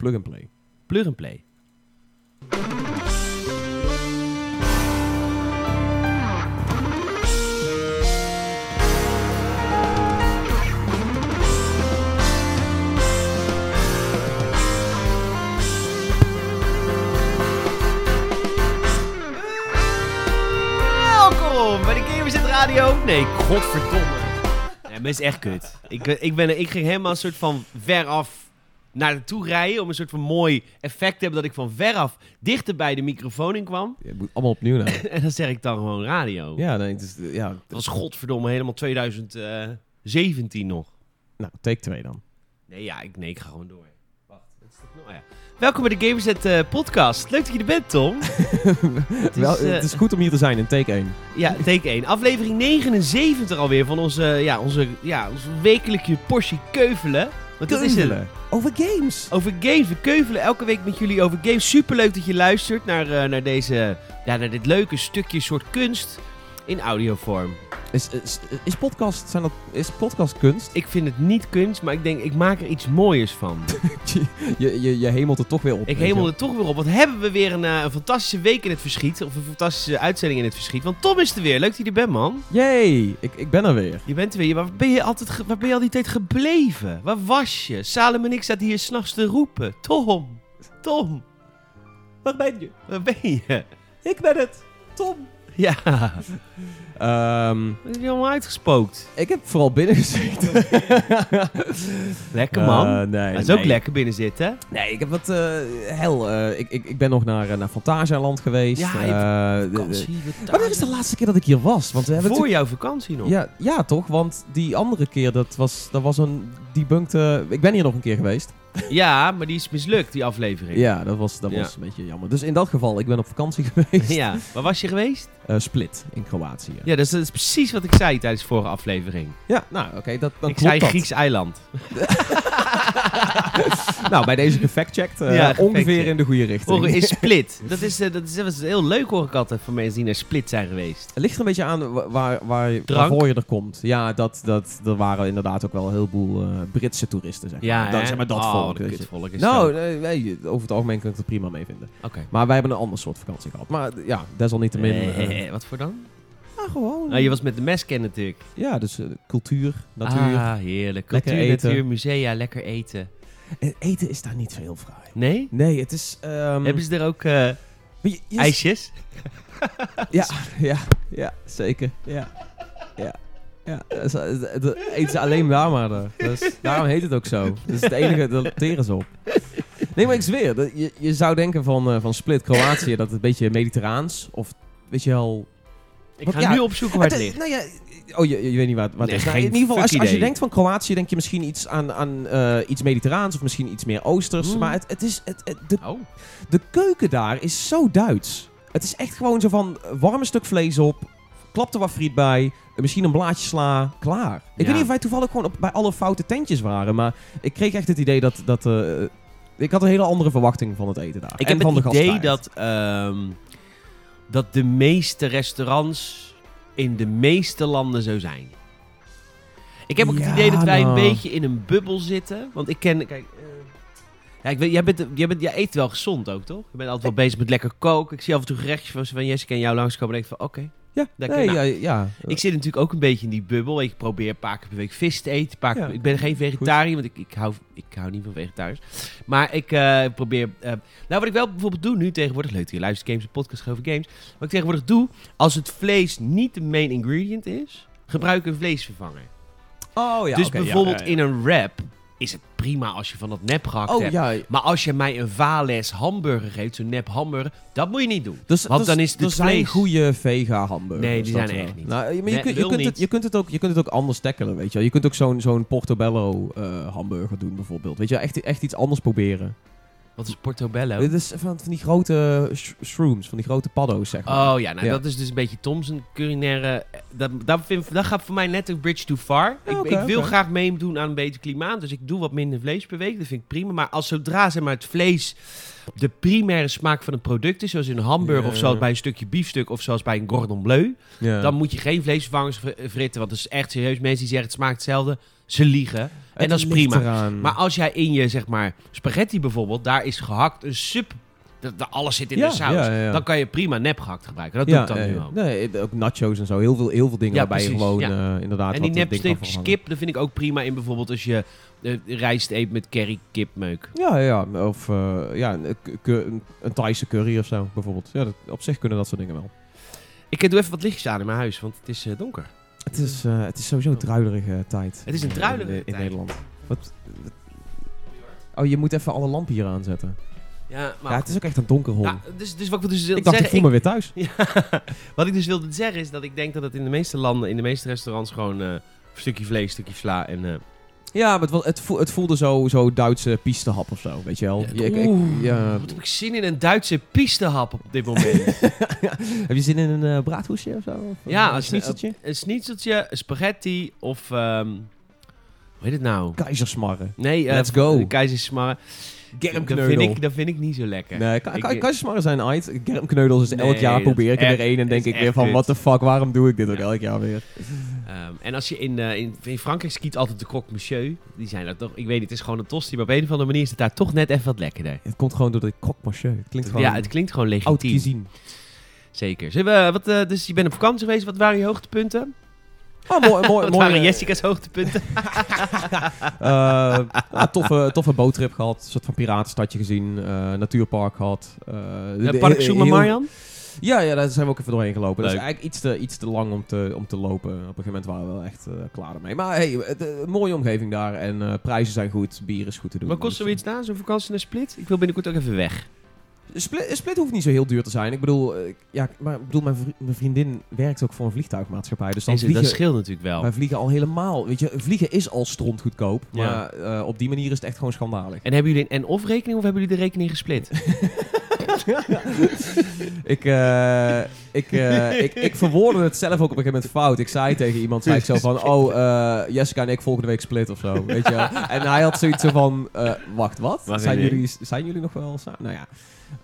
Plug and play. Plug and play. Welkom bij de Gamerzet Radio. Nee, godverdomme. Nee, maar is echt kut. Ik, ben- ik, ben, ik ging helemaal een soort van veraf naar naartoe rijden om een soort van mooi effect te hebben dat ik van veraf dichter bij de microfoon in kwam. Je moet allemaal opnieuw nou. En dan zeg ik dan gewoon radio. ja, nee, het is, ja, Dat was godverdomme helemaal 2017 nog. nou, take 2 dan. Nee, ja, ik, nee, ik ga gewoon door. Wacht, wat is dat nou? Ja. Welkom bij de Gamerzet eh, podcast. Leuk dat je er bent, Tom. het, is, Wel, eh, het is goed om hier te zijn in take 1. Ja, take 1. Aflevering 79 alweer van onze, ja, onze, ja, onze wekelijke portie keuvelen. Want dat is het. Over games. Over games. We keuvelen elke week met jullie over games. Superleuk dat je luistert naar, eh, naar, deze, ja, naar dit leuke stukje soort kunst in audiovorm. Is, is, is, podcast, zijn dat, is podcast kunst? Ik vind het niet kunst, maar ik denk, ik maak er iets mooiers van. je, je, je hemelt er toch weer op. ik hemel er toch weer op. Want hebben we weer een, eh, een fantastische week in het verschiet. Of een fantastische uitzending in het verschiet. Want Tom is er weer. Leuk dat je er bent, man. Yay, ik, ik ben er weer. Je bent er weer. Waar ben je, altijd ge- waar ben je al die tijd gebleven? Waar was je? Salem en ik zaten hier s'nachts te roepen. Tom, Tom, Waar ben je? waar ben je? Ik ben het. Tom. Ja, Ehm, heb je allemaal uitgespookt? ik heb vooral binnen gezeten. Lekker, man. Eh, nee, Het is nee. ook lekker binnen zitten. Nee, ik heb wat eh hel. eh, ik, ik, ik ben nog naar, eh, naar Fantasialand geweest. Ja, Eh, de- de- Vakantie, wat Wanneer is de laatste keer dat ik hier was? Want we hebben Voor jouw vakantie nog. Ja, ja, toch? Want die andere keer, dat was, dat was een debunkte... Ik ben hier nog een keer geweest. Ja, maar die is mislukt, die aflevering. Ja, dat was, dat Ja. was een beetje jammer. Dus in dat geval, ik ben op vakantie geweest. Ja, waar was je geweest? Eh, Split, in Kroatië. Ja, Ja, dat is, precies wat ik zei tijdens de vorige aflevering. nou oké, dat, dan ik zei dat. Grieks eiland. nou, bij deze gefactcheckt, eh, Ja, ongeveer in de goede richting. Horen is Split. Dat is, eh, dat, is, dat is heel leuk hoor ik altijd van mensen die naar Split zijn geweest. Het ligt er een beetje aan wa- waar, waar, Drank? waarvoor je er komt. Ja, dat, dat, er waren inderdaad ook wel een heleboel Britse toeristen, zeg maar. Ja, dat, zeg maar dat oh, volk. dat kutvolk is Nou, nee, over het algemeen kan ik het prima mee vinden. ook. Oké. Maar wij hebben een ander soort vakantie gehad. Maar ja, desalniettemin... eh, wat voor dan? ja, gewoon. Ah, je was met de mesken natuurlijk. Ja, dus eh, cultuur, natuur. Ah, heerlijk. Lekker Cultuur, eten. natuur, musea, lekker eten. En eten is daar niet veel vrij. Nee? Nee, het is... ehm, Hebben ze er ook eh, maar je- je- ijsjes? Ja, ja, ja, zeker. Ja, ja. Ja, dat is- dat- dat eten ze alleen daar maar. Dus daarom heet het ook zo. Dat is het enige, daar teren ze op. Nee, maar ik zweer, dat, je, je zou denken van, van Split, Kroatië, dat het een beetje mediterraans, of weet je wel... Ik ga ja, nu opzoeken waar het is- ligt. Nou ja, oh, je, je weet niet wat, wat Nee, het is. Nou, in ieder geval, als, je denkt van Kroatië, denk je misschien iets aan, aan eh, iets mediterraans, of misschien iets meer oosters. Hmm. Maar het, het is, het, het- de Oh. de keuken daar is zo Duits. Het is echt gewoon zo van warm een stuk vlees op, klap er wat friet bij, misschien een blaadje sla, klaar. Ik Ja. weet niet of wij toevallig gewoon op, bij alle foute tentjes waren, maar ik kreeg echt het idee dat... dat eh, ik had een hele andere verwachting van het eten daar. Ik en heb van het de idee dat, ehm, dat de meeste restaurants in de meeste landen zo zijn. Ik heb ook Ja, het idee dat wij nou. een beetje in een bubbel zitten. Want ik ken... Kijk, eh, ja, ik weet, jij, bent, jij, bent, jij eet wel gezond ook, toch? Je bent altijd wel bezig met lekker koken. Ik zie af en toe gerechtjes van, Jessica en jou langskomen en denk van, oké. Ja, nee, nou. ja, ja. Ik zit natuurlijk ook een beetje in die bubbel. Ik probeer een paar keer per week vis te eten. Paar keer-. Ik ben geen vegetariër, want ik, ik, hou, ik hou niet van vegetariërs. Maar ik eh, probeer... eh, nou, wat ik wel bijvoorbeeld doe nu tegenwoordig... Leuk, je luistert games, een podcast over games. Wat ik tegenwoordig doe... Als het vlees niet de main ingredient is... Gebruik een vleesvervanger. Oh ja, dus bijvoorbeeld in een wrap... Is het prima als je van dat nep gehakt Oh hebt. ja, Maar als je mij een Vales hamburger geeft, zo'n nep hamburger... Dat moet je niet doen. Dus, Want dus dan is het zijn vlees- goede vega hamburgers. Nee, die zijn er echt niet. Nou, maar je, kunt, je, lul kunt het, je, kunt het ook, je kunt het ook anders tackelen, weet je wel. Je kunt ook zo'n zo'n Portobello eh, hamburger doen bijvoorbeeld. Weet je, echt, echt iets anders proberen. Wat is Portobello? Dit is van, van die grote sh- shrooms, van die grote paddo's, zeg maar. Oh ja, nou Ja. dat is dus een beetje Tom's culinaire... Dat, dat, vind, dat gaat voor mij net een bridge too far. Ja, ik, ik wil graag meedoen aan een beter klimaat, dus ik doe wat minder vlees per week. Dat vind ik prima. Maar als zodra zeg maar, het vlees de primaire smaak van een product is, zoals in een hamburger of zoals bij een stukje biefstuk of zoals bij een cordon bleu, dan moet je geen vleesvervangers fr- fritten. Want dat is echt serieus. Mensen die zeggen het smaakt hetzelfde, ze liegen. en dat is prima. eraan. Maar als jij in je, zeg maar, spaghetti bijvoorbeeld, daar is gehakt een sub... Dat, dat alles zit in Ja, de saus. ja, ja, ja. Dan kan je prima nep gehakt gebruiken. Dat doe ik dan nu al. Nee, ook nachos en zo. Heel veel, heel veel dingen waarbij je gewoon eh, inderdaad En die eh, vervangen. kip, dat vind ik ook prima in bijvoorbeeld als je eh, rijst eet met curry kipmeuk. Ja, ja. Of ja, een, een, Thaise curry of zo, bijvoorbeeld. Ja, dat, op zich kunnen dat soort dingen wel. Ik doe even wat lichtjes aan in mijn huis, want het is donker. Het is, het is sowieso een druilerige tijd. Het is een in- druilerige in, in tijd. Nederland. Wat, wat- Oh, je moet even alle lampen hier aanzetten. Ja, maar... ja, het is ook echt een donker hol. Dus, dus wat ik dus ik dacht, ik voel me weer thuis. Ja, wat ik dus wilde zeggen is dat ik denk dat het in de meeste landen, in de meeste restaurants gewoon eh, een stukje vlees, stukje sla en... eh, Ja, maar het, het, voel- het voelde zo, zo Duitse pistehap of zo, weet je wel. Ja, ik- ik- oeh. ja. Wat heb ik zin in een Duitse pistehap op dit moment. Heb je zin in een eh braadhoesje of zo? Of ja, een als, schnitzeltje? een schnitzeltje, een spaghetti of... ehm hoe heet het nou? Keizersmarren. Nee, Let's go. Keizersmarren. Dat Germkneudel. vind, ik, dat vind ik niet zo lekker. Nee, ka- Ik- ka- keizersmarren zijn uit. Germkneudels is elk jaar dat probeer ik er weer één en dat denk ik weer van, what the fuck, waarom doe ik dit ook elk jaar weer? Ehm, en als je in, eh, in, in Frankrijk skiet altijd de croque monsieur. Die zijn er toch... Ik weet niet, het is gewoon een tosti. Maar op een of andere manier is het daar toch net even wat lekkerder. Het komt gewoon door de croque monsieur. Het klinkt gewoon Ja, het klinkt gewoon oud legitiem. cuisine. Zeker. Zullen we, wat, eh, dus je bent op vakantie geweest. Wat waren je hoogtepunten? Oh, mooi, mooi, Wat mooi. waren Jessica's hoogtepunten? ja, toffe, toffe boottrip gehad. Een soort van piratenstadje gezien. eh, natuurpark gehad. eh, Uh, Park Suma Marian? Ja, ja, daar zijn we ook even doorheen gelopen. Dat is eigenlijk iets te, iets te lang om te, om te lopen. Op een gegeven moment waren we wel echt klaar ermee. Maar hey, mooie omgeving daar. En prijzen zijn goed. Bier is goed te doen. Wat kost Dus, zoiets daar? Zo'n vakantie naar Split? Ik wil binnenkort ook even weg. Split, Split hoeft niet zo heel duur te zijn. Ik bedoel, eh, ja, maar ik bedoel mijn, vri- mijn vriendin werkt ook voor een vliegtuigmaatschappij. Dus dan Dat, dat vliegen, scheelt natuurlijk wel. wij vliegen al helemaal. Weet je, vliegen is al stront goedkoop. Ja. Maar eh, op die manier is het echt gewoon schandalig. En hebben jullie een en-of rekening of hebben jullie de rekening gesplit? ik, eh, ik, ik, ik verwoordde het zelf ook op een gegeven moment fout. Ik zei tegen iemand, zei ik zo van, oh, Jessica en ik volgende week split of zo, weet je. En hij had zoiets zo van, wacht, wat? Zijn, jullie, zijn jullie nog wel samen? Nou ja,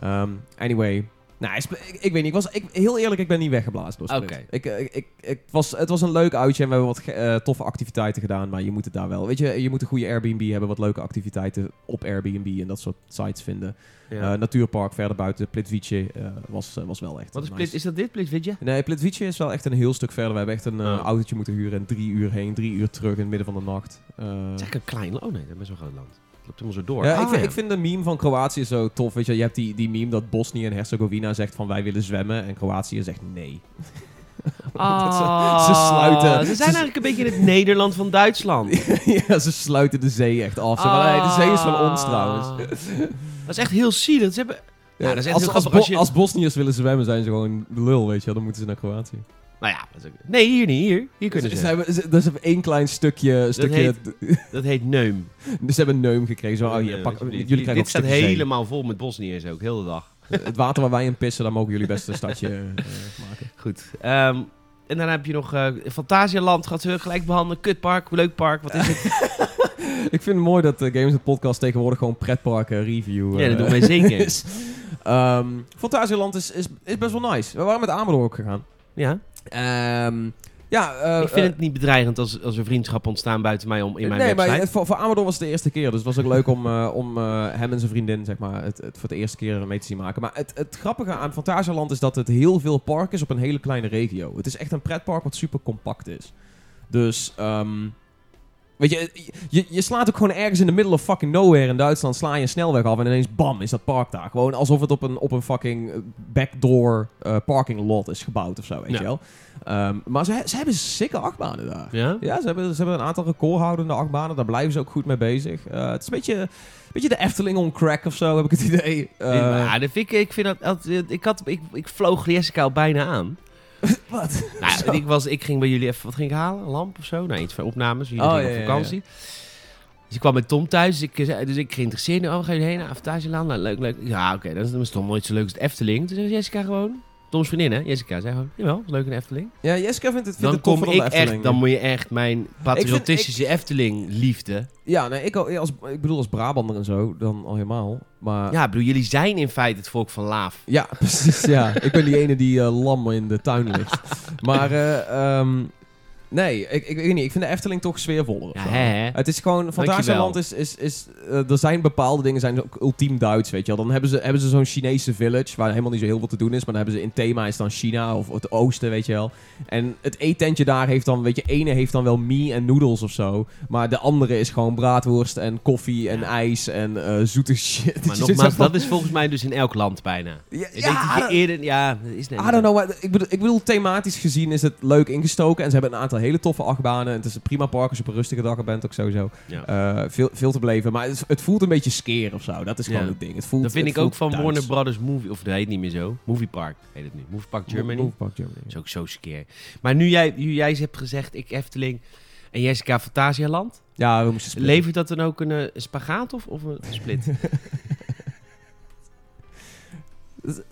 Ehm, anyway. Nou, ik, ik weet niet, ik was, ik, heel eerlijk, ik ben niet weggeblazen door Split. Oké. Ik, eh, ik, ik, was, het was een leuk uitje en we hebben wat eh, toffe activiteiten gedaan, maar je moet het daar wel, weet je, je moet een goede Airbnb hebben, wat leuke activiteiten op Airbnb en dat soort sites vinden. Ja. Eh, natuurpark verder buiten, Plitvice was, was wel echt Wat is nice. Split? Is dat dit, je? Nee, Plitvice is wel echt een heel stuk verder. We hebben echt een Oh. autootje moeten huren en drie uur heen, drie uur terug in het midden van de nacht. Het is eigenlijk een klein land. Oh nee, dat is best wel een groot land. Het loopt helemaal zo door. ja, Ah, ik, vind, ja. ik vind de meme van Kroatië zo tof. Weet je, je hebt die, die meme dat Bosnië en Herzegovina zegt van wij willen zwemmen en Kroatië zegt nee. Ze- Ah, ze sluiten- Ze zijn ze- eigenlijk een beetje in het Nederland van Duitsland. ja, ze sluiten de zee echt af. Ze, maar nee, de zee is van ons trouwens. Ah. Dat is echt heel zielig. Ze hebben... Ja, dat is echt als, heel als, grappig als Bo- je- als Bosniërs willen zwemmen, zijn ze gewoon lul, weet je wel. Dan moeten ze naar Kroatië. Nou ja, nee, hier niet. Hier, hier kunnen Ze, hebben, ze, dat is één klein stukje... stukje Dat heet neum. ze hebben neum gekregen. Zo, oh, hier, pak, jullie krijgen Dit staat helemaal vol met Bosniërs ook, heel de dag. Het water waar wij in pissen, daar mogen jullie best een stadje eh, maken. Goed. Ehm, en dan heb je nog eh Fantasialand, gaat ze gelijk behandelen. Kutpark, leuk park, wat is het? Ik vind het mooi dat de Games Podcast tegenwoordig gewoon pretparken review ja, dat eh, doen wij zeker. is. Ehm Fantasieland is, is, is best wel nice. We waren met Amador ook gegaan. Ja, Ehm, ja, eh, ik vind eh, het niet bedreigend als, als er vriendschap ontstaan buiten mij om in mijn nee, website. maar het- voor, voor Amador was het de eerste keer. Dus het was ook leuk om, eh, om hem en zijn vriendin zeg maar, het, het voor de eerste keer mee te zien maken. Maar het, het grappige aan Fantasieland is dat het heel veel park is op een hele kleine regio. Het is echt een pretpark wat super compact is. Dus, ehm, weet je, je, je slaat ook gewoon ergens in de middle of fucking nowhere in Duitsland, sla je een snelweg af en ineens bam, is dat park daar. Gewoon alsof het op een, op een fucking eh, backdoor eh, parking lot is gebouwd of zo, weet Ja. je wel. Ehm, maar ze, ze hebben sikke achtbanen daar. Ja? Ja, ze hebben, ze hebben een aantal recordhoudende achtbanen. Daar blijven ze ook goed mee bezig. Eh, het is een beetje, een beetje de Efteling on crack of zo, heb ik het idee. Eh, ja, dat vind ik, ik vind dat, ik, had, ik, ik vloog Jessica al bijna aan. wat? Nou, ik, was, ik ging bij jullie even, wat ging ik halen? Een lamp of zo? Nee, iets van opnames. Jullie Oh, gingen ja, op ja, vakantie. Dus ik kwam met Tom thuis, dus ik, zei- dus ik geïnteresseerd. Oh, ga je heen naar Fantasieland? Nou, leuk, leuk. Ja, oké, dan is het toch nooit zo leuk als het Efteling. Toen zei Jessica gewoon, Toms vriendin hè, Jessica, zei gewoon, jawel, is leuk in de Efteling. Ja, Jessica vindt het, vindt Dan het kom ik Efteling. echt, dan moet je echt mijn patriotistische Efteling-liefde. Ja, nee, ik, al- ja, als, ik bedoel als Brabander en zo, dan al helemaal. Maar ja, Ja, bedoel, jullie zijn in feite het volk van Laaf. precies, ja. ik ben die ene die eh, lam in de tuin ligt. maar, ehm, Nee, ik, ik weet niet. Ik vind de Efteling toch sfeervoller. Ja, zo. hè, hè? Het is gewoon. Fantasieland is, is, is eh, er zijn bepaalde dingen zijn ook ultiem Duits, weet je wel. Dan hebben ze, hebben ze zo'n Chinese village, waar helemaal niet zo heel veel te doen is, maar dan hebben ze in thema is dan China of het oosten, weet je wel. En het eetentje daar heeft dan, weet je, ene heeft dan wel mie en noedels of zo, maar de andere is gewoon braadworst en koffie en Ja. ijs en eh, zoete shit. Maar nogmaals, van- dat is volgens mij dus in elk land bijna. Ja, Ik ja, denk dat je eerder... Ja, dat is net I don't know, maar ik bedoel, ik bedoel, thematisch gezien is het leuk ingestoken. En ze hebben een aantal hele toffe achtbanen. En het is een prima park als je op een rustige dag bent, ook sowieso. Ja. Eh, veel, veel te beleven. Maar het, het voelt een beetje skeer of zo. Dat is gewoon Ja. het ding. Het voelt, Dat vind ik ook van. Warner Brothers Movie... Of dat heet niet meer zo. Movie Park heet het nu. Movie Park Germany. Move Park Germany. Dat is ook zo skeer. Maar nu jij, nu jij hebt gezegd, ik Efteling en Jessica Fantasialand... Ja, we moesten splitten. Levert dat dan ook een, eh, een spagaat of, of een split?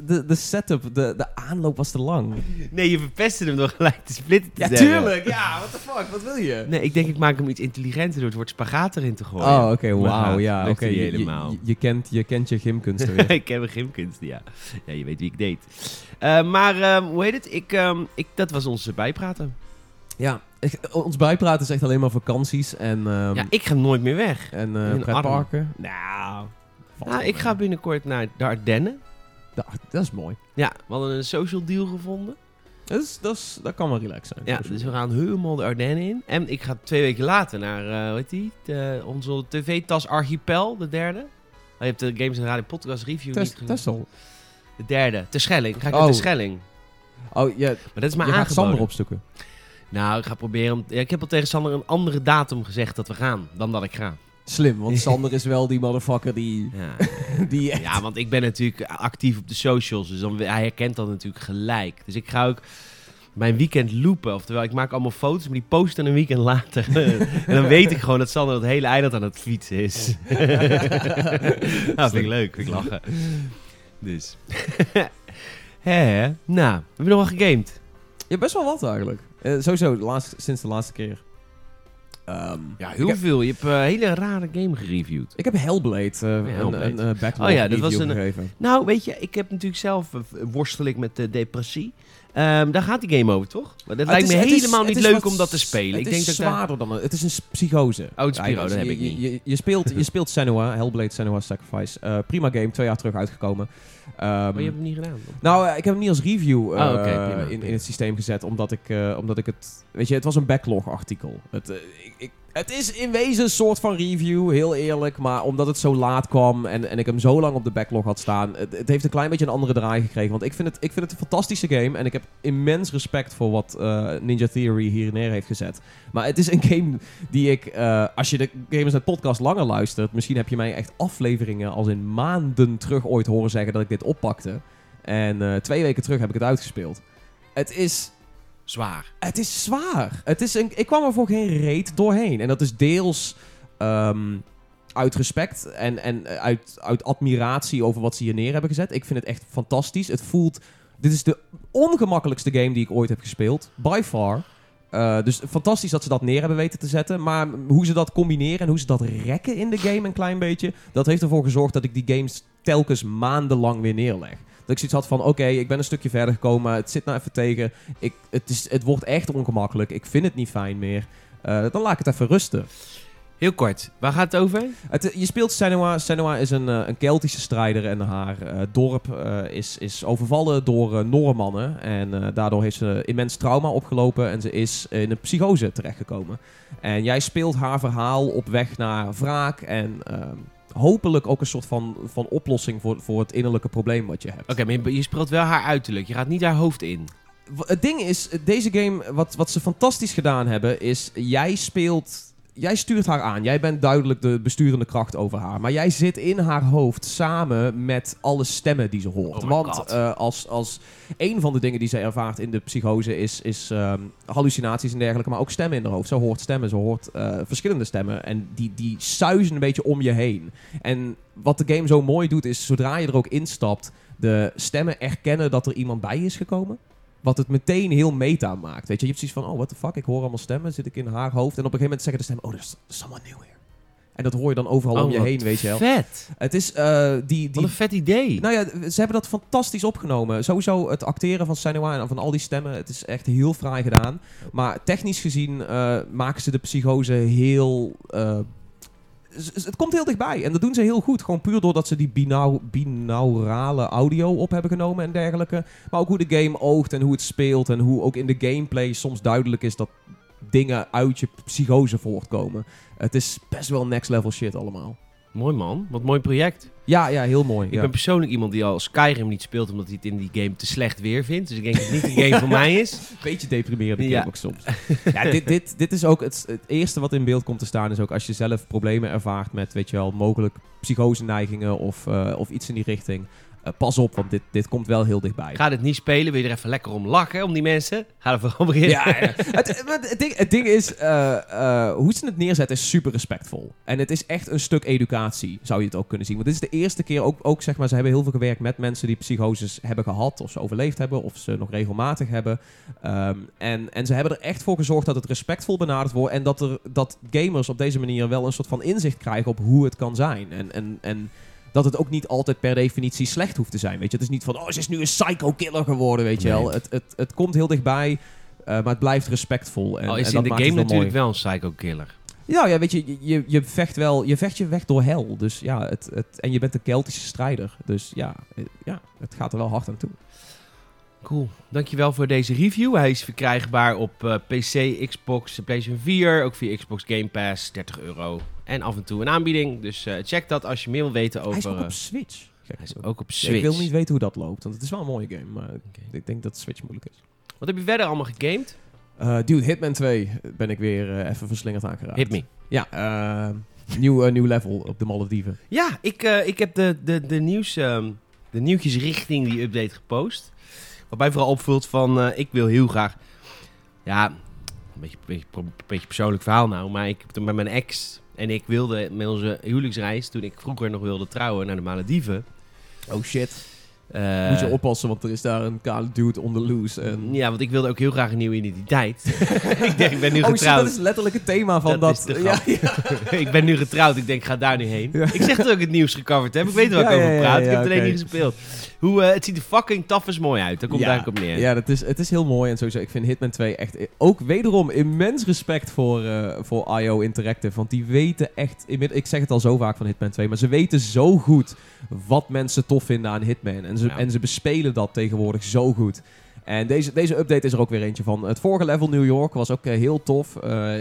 De, de setup, de, de aanloop was te lang. nee, je verpestte hem door gelijk te splitten te Ja, zeggen. tuurlijk. Ja, what the fuck. Wat wil je? Nee, ik denk ik maak hem iets intelligenter door het woord spagaat erin te gooien. Oh, oké. Wauw. Ja, oké. Je, je, helemaal. je, je kent, je kent je gymkunsten weer. ik heb een gymkunsten, ja. Ja, je weet wie ik deed. Eh, maar, ehm, hoe heet het? Ik, ehm, ik, dat was onze bijpraten. ja, ik- ons bijpraten is echt alleen maar vakanties en, ehm ja, ik ga nooit meer weg. en eh, in pretparken. Nou, Valt nou wel ik mee. ga binnenkort naar de Ardennen. Ja, dat is mooi. Ja, we hadden een social deal gevonden. Dat, is, dat, is, dat kan wel relaxed zijn. Ja, dus we gaan helemaal de Ardennen in. En ik ga twee weken later naar, eh hoe heet die? De- onze tv-tas Archipel, de derde. Oh, je hebt de Games en Radio Podcast Review niet gezien. Tessel. De derde. Ter Schelling. Ga ik Oh. naar Ter Schelling. Oh, ja, Maar dat is je maar gaat aangeboden. Sander opzoeken. Nou, ik ga proberen... Om, ja, ik heb al tegen Sander een andere datum gezegd dat we gaan. Dan dat ik ga. Slim, want Sander is wel die motherfucker die... Ja, die echt- ja want ik ben natuurlijk actief op de socials. Dus dan, hij herkent dat natuurlijk gelijk. Dus ik ga ook mijn weekend loopen. Oftewel, ik maak allemaal foto's, maar die post dan een weekend later. en dan weet ik gewoon dat Sander het hele eiland aan het fietsen is. nou, vind ik leuk. Vind ik lachen. Dus. Hè, nou, we hebben nog wel gegamed. Ja, best wel wat eigenlijk. Eh, sowieso, de laatste, sinds de laatste keer. Ehm, Ja, heel heb, veel. Je hebt een hele rare game gereviewd. ik heb Hellblade, eh, Hellblade. een, een eh, backlog Oh ja, dat was review een- gegeven. Nou, weet je, ik heb natuurlijk zelf eh, worstel ik met de depressie. Ehm, daar gaat die game over, toch? Maar dat Het lijkt is- me is- helemaal niet leuk wat om dat te spelen. Het ik is denk dat zwaarder dan... een- Het is een psychose. Oh, het Spiro, dat heb je, ik niet. Je, je, speelt, je speelt Senua, Hellblade Senua Sacrifice. Eh, prima game, twee jaar terug uitgekomen. Ehm, Maar Oh, je hebt hem niet gedaan. Nou, eh, ik heb hem niet als review eh, Oh, prima, in, in het systeem gezet, omdat ik, eh, omdat ik het... Weet je, het was een backlog-artikel. Eh, ik, het is in wezen een soort van review, heel eerlijk. Maar omdat het zo laat kwam en, en ik hem zo lang op de backlog had staan... Het, heeft een klein beetje een andere draai gekregen. Want ik vind, het, ik vind het een fantastische game. En ik heb immens respect voor wat eh, Ninja Theory hier neer heeft gezet. Maar het is een game die ik... eh, als je de Gamers Net podcast langer luistert... Misschien heb je mij echt afleveringen als in maanden terug ooit horen zeggen dat ik dit oppakte. En eh, twee weken terug heb ik het uitgespeeld. Het is, Zwaar. het is zwaar. Het is een, ik kwam er voor geen reet doorheen. En dat is deels ehm, uit respect en, en uit, uit admiratie over wat ze hier neer hebben gezet. Ik vind het echt fantastisch. Het voelt... Dit is de ongemakkelijkste game die ik ooit heb gespeeld. By far. Eh, dus fantastisch dat ze dat neer hebben weten te zetten. Maar hoe ze dat combineren en hoe ze dat rekken in de game een klein beetje... dat heeft ervoor gezorgd dat ik die games telkens maandenlang weer neerleg. Dat ik zoiets had van, oké, ik ben een stukje verder gekomen, het zit nou even tegen. Ik, het, is, het wordt echt ongemakkelijk, ik vind het niet fijn meer. Eh, dan laat ik het even rusten. Heel kort. Waar gaat het over? Het, je speelt Senua. Senua is een, eh, een Keltische strijder en haar eh, dorp eh, is, is overvallen door uh, Noormannen. En eh, daardoor heeft ze immens trauma opgelopen en ze is in een psychose terechtgekomen. En jij speelt haar verhaal op weg naar wraak en ehm, hopelijk ook een soort van, van oplossing voor, voor het innerlijke probleem wat je hebt. Oké, maar je, je speelt wel haar uiterlijk. Je gaat niet haar hoofd in. Het ding is, deze game, wat, wat ze fantastisch gedaan hebben, is jij speelt. Jij stuurt haar aan. Jij bent duidelijk de besturende kracht over haar. Maar jij zit in haar hoofd samen met alle stemmen die ze hoort. Oh Want eh, als, als een van de dingen die ze ervaart in de psychose is, is ehm, hallucinaties en dergelijke. Maar ook stemmen in haar hoofd. Ze hoort stemmen, ze hoort eh, verschillende stemmen. En die, die suizen een beetje om je heen. En wat de game zo mooi doet, is zodra je er ook instapt, de stemmen erkennen dat er iemand bij is gekomen. Wat het meteen heel meta maakt. Weet je, je hebt zoiets van, oh, what the fuck, ik hoor allemaal stemmen, zit ik in haar hoofd. En op een gegeven moment zeggen de stemmen, oh, there's someone new here. En dat hoor je dan overal om je Oh, wat heen, weet je wel. Vet. Het is eh, die... Wat die een vet idee. nou ja, ze hebben dat fantastisch opgenomen. Sowieso het acteren van Senua en van al die stemmen. Het is echt heel fraai gedaan. Maar technisch gezien eh, maken ze de psychose heel... eh, het komt heel dichtbij. En dat doen ze heel goed. Gewoon puur doordat ze die binau binaurale audio op hebben genomen en dergelijke. Maar ook hoe de game oogt en hoe het speelt. En hoe ook in de gameplay soms duidelijk is dat dingen uit je psychose voortkomen. Het is best wel next level shit allemaal. Mooi man. Wat mooi project. Ja, ja, heel mooi. Ik ja. ben persoonlijk iemand die al Skyrim niet speelt omdat hij het in die game te slecht weer vindt. Dus ik denk dat het niet de game voor mij is. Beetje deprimerende game Ja. ook soms. ja, dit, dit, dit is ook het, het eerste wat in beeld komt te staan. Is ook als je zelf problemen ervaart met, weet je wel, mogelijk psychose-neigingen of, eh, of iets in die richting. Eh, pas op, want dit, dit komt wel heel dichtbij. Ga dit niet spelen, wil je er even lekker om lachen, om die mensen? Ga er vooral beginnen. Ja, ja. het, het, ding, het ding is, eh, eh, hoe ze het neerzetten is super respectvol. En het is echt een stuk educatie, zou je het ook kunnen zien. Want dit is de eerste keer, ook, ook zeg maar, ze hebben heel veel gewerkt met mensen die psychoses hebben gehad, of ze overleefd hebben, of ze nog regelmatig hebben. Ehm, en, en ze hebben er echt voor gezorgd dat het respectvol benaderd wordt en dat, er, dat gamers op deze manier wel een soort van inzicht krijgen op hoe het kan zijn. En, en, en dat het ook niet altijd per definitie slecht hoeft te zijn. Weet je, het is niet van, oh, ze is nu een psycho-killer geworden, weet je Nee. wel. Het, het, het komt heel dichtbij. Uh, maar het blijft respectvol. En, Al en is dat in de game wel natuurlijk mooi. wel een psycho-killer. Ja, ja, weet je, je- je, je vecht wel, je vecht je weg door hel. Dus ja, het, het, en je bent een Keltische strijder. Dus ja, eh, ja, het gaat er wel hard aan toe. Cool. Dankjewel voor deze review. Hij is verkrijgbaar op eh, PC, Xbox, PlayStation 4, ook via Xbox Game Pass, 30 euro. En af en toe een aanbieding. Dus eh, check dat als je meer wil weten over... Hij is ook eh, op Switch. Gek hij is ook op Ja, Switch. Ik wil niet weten hoe dat loopt, want het is wel een mooie game. Maar ik denk dat Switch moeilijk is. Wat heb je verder allemaal gegamed? Eh dude, Hitman 2 ben ik weer eh, even verslingerd aangeraakt. Hit me. Ja, eh, nieuw, eh, nieuw level op de Malediven. Ja, ik, eh, ik heb de, de, de, nieuws, ehm, de nieuwtjes richting die update gepost. Waarbij vooral opvult van, eh, ik wil heel graag... Ja, een beetje, beetje, een beetje persoonlijk verhaal nou. Maar ik heb toen met mijn ex en ik wilde met onze huwelijksreis... toen ik vroeger nog wilde trouwen naar de Malediven... Oh shit. eh, Moet je oppassen, want er is daar een kale dude on the loose. En... Ja, want ik wilde ook heel graag een nieuwe identiteit. ik denk, ik ben nu Oh shit, getrouwd. dat is letterlijk het thema van Dat dat. ja, ja. ik ben nu getrouwd. Ik denk, ik ga daar nu heen. Ja. Ik zeg dat ik het nieuws gecoverd heb. Ik weet waar ik over praat. ik heb het alleen niet gespeeld. Hoe, eh, het ziet er fucking taf mooi uit. Daar komt Ja. eigenlijk op neer. Ja, dat is, het is heel mooi. En sowieso, ik vind Hitman 2 echt ook wederom immens respect voor, eh, voor IO Interactive. Want die weten echt, ik zeg het al zo vaak van Hitman 2, maar ze weten zo goed wat mensen tof vinden aan Hitman. En ze, Ja. en ze bespelen dat tegenwoordig zo goed. En deze, deze update is er ook weer eentje van. Het vorige level New York was ook eh, heel tof.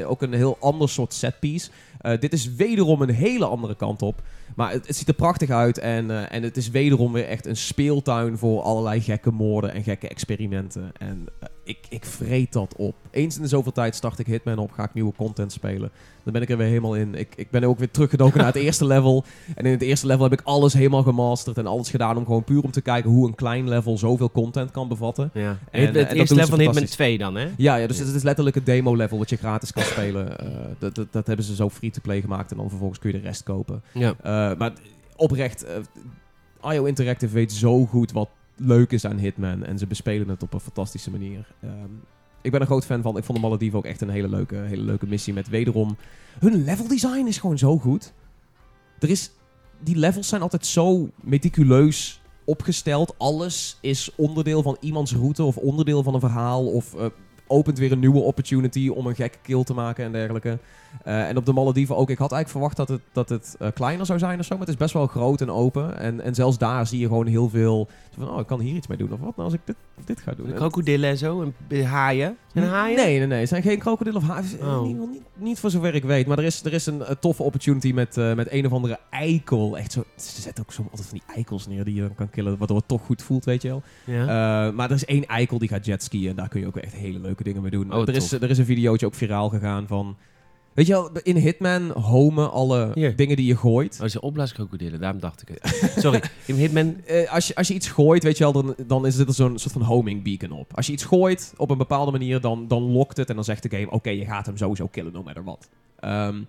Ook een heel ander soort setpiece. Eh dit is wederom een hele andere kant op. Maar het, ziet er prachtig uit. En, eh, en het is wederom weer echt een speeltuin voor allerlei gekke moorden en gekke experimenten. En eh, ik, ik vreet dat op. Eens in de zoveel tijd start ik Hitman op, ga ik nieuwe content spelen. Dan ben ik er weer helemaal in. Ik, ik ben ook weer teruggedoken naar het eerste level. En in het eerste level heb ik alles helemaal gemasterd en alles gedaan om gewoon puur om te kijken hoe een klein level zoveel content kan bevatten. Ja. En, En, het eh, het en dat eerste level van Hitman fantastisch. 2 dan, hè? Ja, ja dus het is letterlijk het demo-level wat je gratis kan spelen. Eh, dat, dat, dat hebben ze zo free-to-play gemaakt en dan vervolgens kun je de rest kopen. Ja. Eh, maar oprecht, IO Interactive weet zo goed wat leuk is aan Hitman. En ze bespelen het op een fantastische manier. Ehm, ik ben een groot fan van. Ik vond de Malediven ook echt een hele leuke, hele leuke missie. Met wederom, hun level design is gewoon zo goed. Er is, die levels zijn altijd zo meticuleus opgesteld. Alles is onderdeel van iemands route of onderdeel van een verhaal. Of eh, opent weer een nieuwe opportunity om een gekke kill te maken en dergelijke. Eh, en op de Malediven ook. Ik had eigenlijk verwacht dat het, dat het eh, kleiner zou zijn of zo. Maar het is best wel groot en open. En, en zelfs daar zie je gewoon heel veel... Van, oh, ik kan hier iets mee doen. Of wat nou als ik dit, dit ga doen? En- Krokodillen en zo. En haaien. Zijn haaien? Nee, nee, nee. Het zijn geen krokodillen of haaien. Oh. Geval niet, niet voor zover ik weet. Maar er is, er is een, toffe opportunity met, eh, met een of andere eikel. Echt zo, ze zetten ook zo altijd van die eikels neer die je dan kan killen. Waardoor het toch goed voelt, weet je wel. Ja. Maar er is één eikel die gaat jetskiën. En daar kun je ook echt hele leuke dingen mee doen. Oh, er, is, er is een videootje ook viraal gegaan van... Weet je wel, in Hitman homen alle Hier. dingen die je gooit. Oh, het zijn opblaaskrokodillen. Daarom dacht ik het. Sorry. In Hitman... Eh, als, je, als je iets gooit, weet je wel, dan, dan is er zo'n soort van homing beacon op. Als je iets gooit op een bepaalde manier, dan, dan lokt het en dan zegt de game: Oké, je gaat hem sowieso killen, no matter what. Ehm,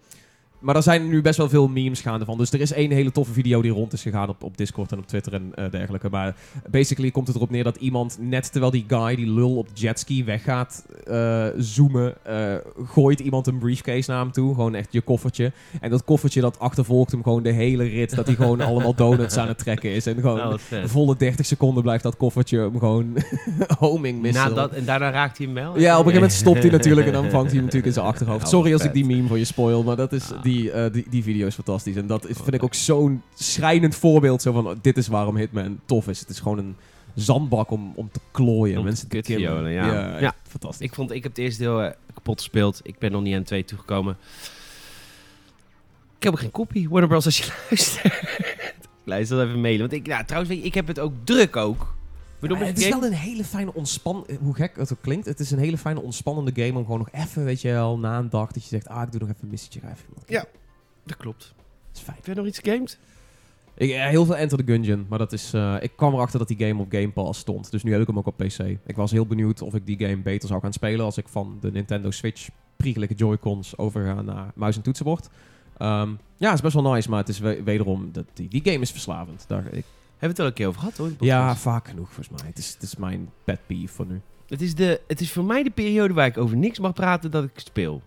maar er zijn nu best wel veel memes gaande van. Dus er is één hele toffe video die rond is gegaan op, op Discord en op Twitter en eh, dergelijke. Maar basically komt het erop neer dat iemand, net terwijl die guy, die lul op de jetski weggaat eh, zoomen, eh, gooit iemand een briefcase naar hem toe. Gewoon echt je koffertje. En dat koffertje dat achtervolgt hem gewoon de hele rit. Dat hij gewoon allemaal donuts aan het trekken is. En gewoon Oh, vet. volle 30 seconden blijft dat koffertje hem gewoon homing missile. Na dat, en daarna raakt hij hem wel? Ja, op een gegeven moment stopt hij natuurlijk en dan vangt hij hem natuurlijk in zijn achterhoofd. Sorry als ik die meme voor je spoil, maar dat is, Ah. Die, eh, die, die video is fantastisch. En dat is, vind ik ook zo'n schrijnend voorbeeld zo van, dit is waarom Hitman tof is. Het is gewoon een zandbak om, om te klooien. Om mensen te killen. ja. ja. Fantastisch. Ik, vond, ik heb het eerste deel eh, kapot gespeeld. Ik ben nog niet aan 2 toegekomen. Ik heb ook geen kopie. Warner Bros. als je luistert. Luister dat even mailen. Want ik, nou, trouwens, ik heb het ook druk ook. Bedoel, het is game? wel een hele fijne ontspan... Hoe gek het ook klinkt, het is een hele fijne ontspannende game om gewoon nog even, weet je wel, na een dag dat je zegt, ah, ik doe nog even een missietje. ga even iemand Ja. Dat klopt. Dat is fijn. Heb je nog iets games? Ik, eh, heel veel Enter the Gungeon, maar dat is, eh, ik kwam erachter dat die game op Game Pass stond. Dus nu heb ik hem ook op PC. Ik was heel benieuwd of ik die game beter zou gaan spelen als ik van de Nintendo Switch priegelijke Joy-Cons overga naar muis en toetsenbord. Ehm, ja, het is best wel nice, maar het is we- wederom, dat, die, die game is verslavend. Daar, ik, we het al een keer over gehad hoor. de ja, vaak genoeg volgens mij. Het is, het is mijn pet peeve voor nu. Het is, de, het is voor mij de periode waar ik over niks mag praten dat ik speel.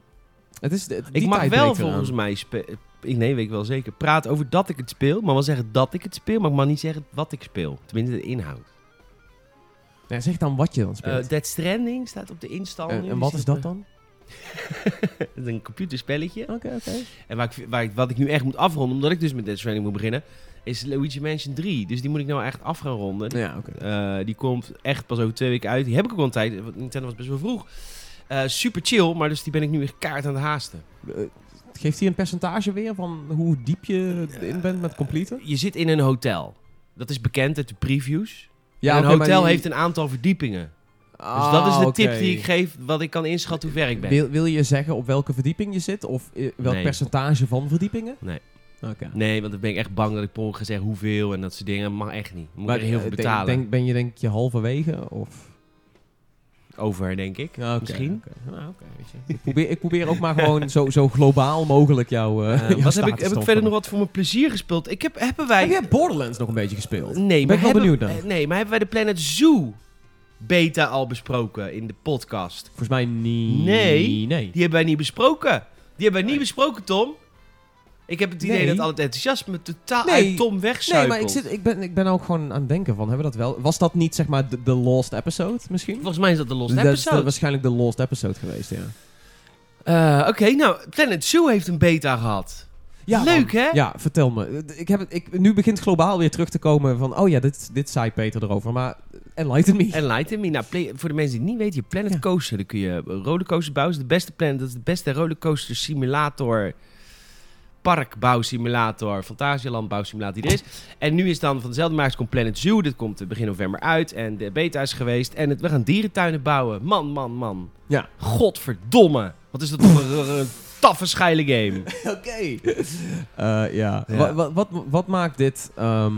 Het is, die ik mag wel volgens mij ik nee, weet ik wel zeker. Praten over dat ik het speel, maar wel zeggen dat ik het speel, maar ik mag niet zeggen wat ik speel. Tenminste, de inhoud. Ja, zeg dan wat je dan speelt. Uh, Dead Stranding staat op de install. en, nu. en wat Die is dat dan? eh, een computerspelletje. Oké, oké. En waar ik, waar ik, wat ik nu echt moet afronden, omdat ik dus met Dead Stranding moet beginnen, is Luigi Mansion 3. Dus die moet ik nou echt af gaan ronden. Ja. Eh, die komt echt pas over twee weken uit. Die heb ik ook al een tijd. want Nintendo was best wel vroeg. Eh, super chill, maar dus die ben ik nu echt kaart aan het haasten. Eh, geeft hij een percentage weer van hoe diep je erin bent met completen? Je zit in een hotel. Dat is bekend uit de previews. Ja, en een hotel die- heeft een aantal verdiepingen. Ah, dus dat is de tip die ik geef, wat ik kan inschatten hoe ver ik ben. Wil, wil je zeggen op welke verdieping je zit? Of welk Nee. percentage van verdiepingen? Nee. Nee, want dan ben ik echt bang dat ik per ga zeggen hoeveel en dat soort dingen. Mag echt niet. Moet Maar ik heel veel betalen. Denk, ben je denk je halverwege? Of? Over, denk ik. Misschien. Nou, oké, weet je. ik, probeer, ik probeer ook maar gewoon zo, zo globaal mogelijk jouw. eh, Eh, jouw wat heb ik, heb ik verder nog wat voor mijn plezier gespeeld? Ik heb, hebben wij... Heb jij Borderlands nog een beetje gespeeld? Nee, ben maar ik wel hebben, benieuwd naar. eh, Nee, maar hebben wij de Planet Zoo beta al besproken in de podcast? Volgens mij niet. Nee. Nee. Die hebben wij niet besproken. Die hebben wij niet besproken, Tom. Ik heb het idee Nee. dat al het enthousiasme totaal Nee. uit Tom Nee, wegzuipelt. maar ik, zit, ik, ben, ik ben ook gewoon aan het denken van, hebben we dat wel? Was dat niet zeg maar de, de lost episode misschien? Volgens mij is dat de lost dat is episode. waarschijnlijk de lost episode geweest, ja. Eh, Oké, nou, Planet Zoo heeft een beta gehad. ja Leuk, man. hè? Ja, vertel me. Ik heb het, ik, nu begint globaal weer terug te komen van, oh ja, dit, dit zei Peter erover, maar enlighten me. Enlighten me. Nou, play- voor de mensen die het niet weten, je Planet Ja. Coaster. Dan kun je rollercoasters bouwen. Dat is de beste planet. Dat is de beste rollercoaster simulator. Parkbouwsimulator. Fantasieland bouwsimulator die er is. En nu is dan van dezelfde makers komt Planet Zoo. Dit komt begin november uit. En de beta is geweest. En het, we gaan dierentuinen bouwen. Man, man, man. Ja. Godverdomme. Wat is dat voor een, taffe scheile game. Oké. Eh, ja. Ja. Wat, wat, wat, wat maakt dit... ehm,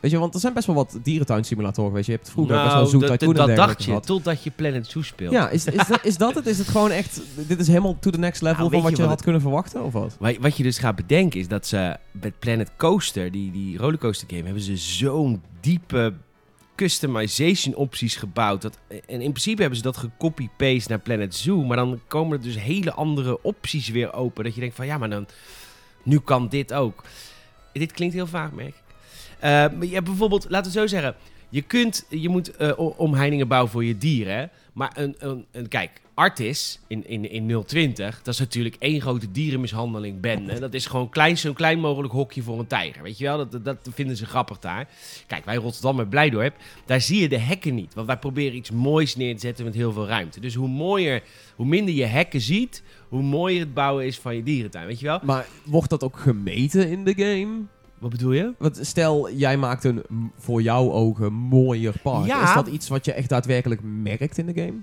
weet je, want er zijn best wel wat dierentuinsimulatoren geweest. Je hebt vroeger best wel nou, Zoo dat, Tycoon dat en dacht je. Totdat je Planet Zoo speelt. Ja, is, is, dat, is dat het? Is het gewoon echt... Dit is helemaal to the next level Nou, van wat je wat had kunnen verwachten, of wat? Wat, je dus gaat bedenken is dat ze met Planet Coaster, die, die rollercoaster game, hebben ze zo'n diepe customization opties gebouwd. Dat, en in principe hebben ze dat gecopy-paste naar Planet Zoo. Maar dan komen er dus hele andere opties weer open. Dat je denkt van ja, maar dan, nu kan dit ook. Dit klinkt heel vaag, merk maar je hebt bijvoorbeeld, laten we zo zeggen. Je, kunt, je moet eh, omheiningen bouwen voor je dieren. Maar een, een, een, kijk, Artis in, in, in 020, dat is natuurlijk één grote dierenmishandeling bende. Dat is gewoon klein, zo'n klein mogelijk hokje voor een tijger. Weet je wel, dat, dat, vinden ze grappig daar. Kijk, wij Rotterdam met Blijdorp, daar zie je de hekken niet. Want wij proberen iets moois neer te zetten met heel veel ruimte. Dus hoe mooier, hoe minder je hekken ziet, hoe mooier het bouwen is van je dierentuin. Weet je wel? Maar wordt dat ook gemeten in de game? Wat bedoel je? Want stel, jij maakt een voor jouw ogen mooier park. Ja. Is dat iets wat je echt daadwerkelijk merkt in de game?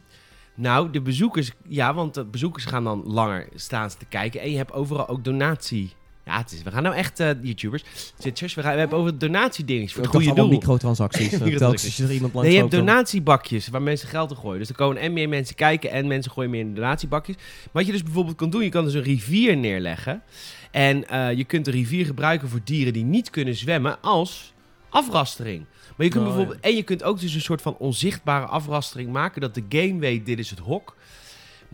Nou, de bezoekers, ja, want de bezoekers gaan dan langer staan te kijken. En je hebt overal ook donatie Ja, het is, we gaan nou echt eh, YouTubers, Twitchers, we, gaan, we hebben over donatiedingetjes voor het goede doel. microtransacties. Microtransacties. Telkens als je er iemand langs Nee, je hebt donatiebakjes waar mensen geld in gooien. Dus er komen en meer mensen kijken en mensen gooien meer in de donatiebakjes. Maar wat je dus bijvoorbeeld kan doen, je kan dus een rivier neerleggen. En eh, je kunt de rivier gebruiken voor dieren die niet kunnen zwemmen als afrastering. Maar je kunt Oh, ja. bijvoorbeeld, en je kunt ook dus een soort van onzichtbare afrastering maken. Dat de game weet, dit is het hok.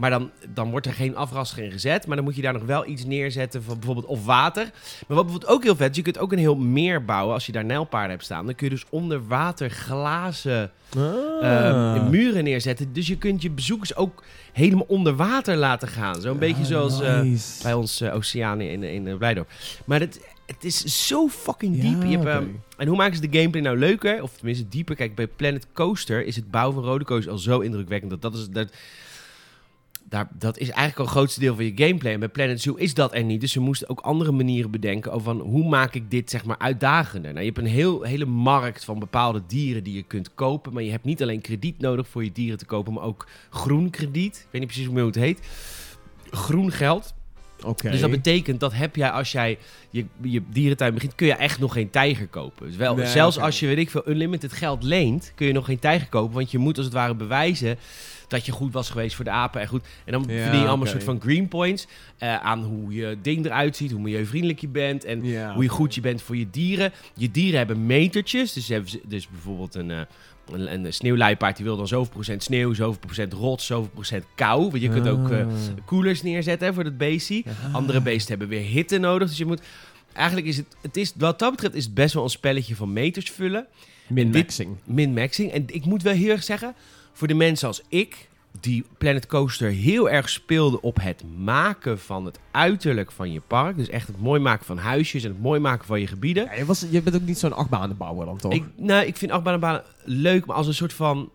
Maar dan, dan wordt er geen afrastering gezet. Maar dan moet je daar nog wel iets neerzetten van bijvoorbeeld of water. Maar wat bijvoorbeeld ook heel vet is, je kunt ook een heel meer bouwen als je daar nijlpaarden hebt staan. Dan kun je dus onder water glazen Ah. eh, muren neerzetten. Dus je kunt je bezoekers ook helemaal onder water laten gaan. Zo'n beetje Ah, zoals eh, nice. bij ons oceaan in, in eh, Blijdorp. Maar het, het is zo fucking Ja, diep. Je hebt, oké. ehm, en hoe maken ze de gameplay nou leuker? Of tenminste dieper. Kijk, bij Planet Coaster is het bouwen van rode coasters al zo indrukwekkend. Dat, dat, is, dat, daar, dat is eigenlijk al het grootste deel van je gameplay. En bij Planet Zoo is dat er niet. Dus ze moesten ook andere manieren bedenken over van hoe maak ik dit zeg maar uitdagender. Nou, je hebt een heel, hele markt van bepaalde dieren die je kunt kopen. Maar je hebt niet alleen krediet nodig voor je dieren te kopen, maar ook groen krediet. Ik weet niet precies hoe het heet. Groen geld. Dus dat betekent dat heb jij als jij je, je dierentuin begint, kun je echt nog geen tijger kopen. Dus wel, Nee, zelfs als je weet ik veel unlimited geld leent, kun je nog geen tijger kopen, want je moet als het ware bewijzen dat je goed was geweest voor de apen en goed. En dan Ja, verdien je allemaal een soort van green points eh, aan hoe je ding eruit ziet, hoe milieuvriendelijk je bent en Ja, hoe je goed je bent voor je dieren. Je dieren hebben metertjes, dus, hebben ze, dus bijvoorbeeld een, eh, een, een sneeuwluipaard die wil dan zoveel procent sneeuw, zoveel procent rots, zoveel procent kou. Want je kunt ook eh, Ah. koelers neerzetten hè, voor dat beestie. Ah. Andere beesten hebben weer hitte nodig. Dus je moet. Eigenlijk is het, het is, wat dat betreft, is het best wel een spelletje van meters vullen. Min-maxing. Min-maxing. En ik moet wel heel erg zeggen, voor de mensen als ik, die Planet Coaster heel erg speelden op het maken van het uiterlijk van je park. Dus echt het mooi maken van huisjes en het mooi maken van je gebieden. Ja, je, was, je bent ook niet zo'n achtbanenbouwer dan, toch? Ik, nou, ik vind achtbanenbanen leuk, maar als een soort van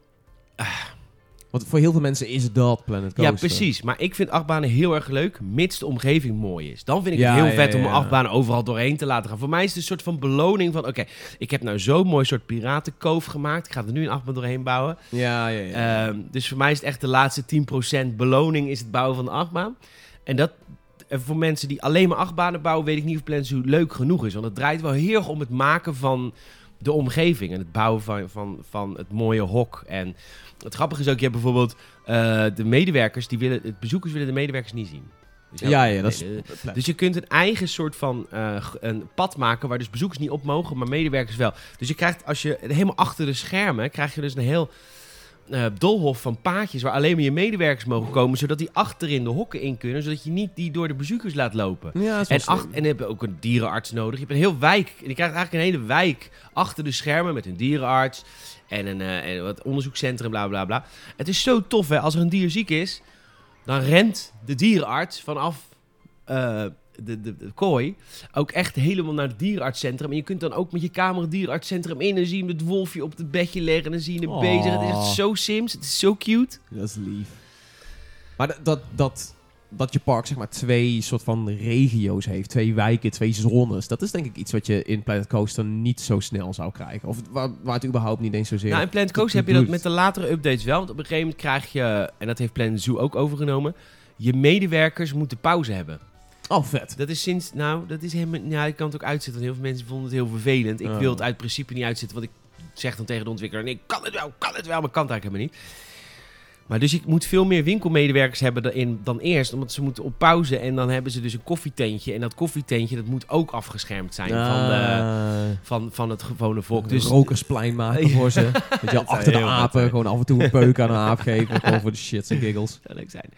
Want voor heel veel mensen is dat Planet Coaster. Ja, precies. Maar ik vind achtbanen heel erg leuk, mits de omgeving mooi is. Dan vind ik Ja, het heel ja, vet om ja, ja. achtbanen overal doorheen te laten gaan. Voor mij is het een soort van beloning van... Oké, ik heb nou zo'n mooi soort piratenkoof gemaakt. Ik ga er nu een achtbaan doorheen bouwen. Ja, ja, ja. Ehm, dus voor mij is het echt de laatste 10% beloning is het bouwen van de achtbaan. En dat... en voor mensen die alleen maar achtbanen bouwen, weet ik niet of Planet Zoo leuk genoeg is. Want het draait wel heel erg om het maken van de omgeving. En het bouwen van, van, van het mooie hok. En het grappige is ook, je hebt bijvoorbeeld eh, de medewerkers, die willen, het bezoekers willen de medewerkers niet zien. Dus ja, ja, dat is... dus je kunt een eigen soort van eh, een pad maken waar dus bezoekers niet op mogen, maar medewerkers wel. Dus je krijgt, als je helemaal achter de schermen, krijg je dus een heel eh, doolhof van paadjes waar alleen maar je medewerkers mogen komen, zodat die achterin de hokken in kunnen, zodat je niet die door de bezoekers laat lopen. ja, En, en heb je ook een dierenarts nodig. Je hebt een heel wijk. En je krijgt eigenlijk een hele wijk achter de schermen met een dierenarts en een eh, en wat onderzoekscentrum, bla bla bla. Het is zo tof, hè? Als er een dier ziek is, dan rent de dierenarts vanaf eh, de, de, de kooi ook echt helemaal naar het dierenartscentrum. En je kunt dan ook met je camera het dierenartscentrum in en zie je het wolfje op het bedje liggen en dan zie je hem Oh. bezig. Het is echt zo sims, het is zo cute. Dat is lief. Maar dat, dat, dat, dat je park zeg maar twee soort van regio's heeft. Twee wijken, twee zones. Dat is denk ik iets wat je in Planet Coaster niet zo snel zou krijgen. Of waar, waar het überhaupt niet eens zozeer... Nou, in Planet Coaster heb je dat met de latere updates wel. Want op een gegeven moment krijg je, en dat heeft Planet Zoo ook overgenomen, je medewerkers moeten pauze hebben. Oh, vet. Dat is sinds, nou, dat is helemaal, ja, ik kan het ook uitzetten. Want heel veel mensen vonden het heel vervelend. Ik Oh. wil het uit principe niet uitzetten, want ik zeg dan tegen de ontwikkelaar, nee, ik kan het wel, kan het wel, maar kan het eigenlijk helemaal niet. Maar dus ik moet veel meer winkelmedewerkers hebben dan, dan eerst, omdat ze moeten op pauze en dan hebben ze dus een koffietentje. En dat koffietentje, dat moet ook afgeschermd zijn van, de, Ah. van, van het gewone volk. Een Dus rokersplein maken voor ze. Dat je achter de apen zijn. gewoon af en toe een peuk aan een aap geven. Gewoon voor de shits en giggles. zou leuk zijn.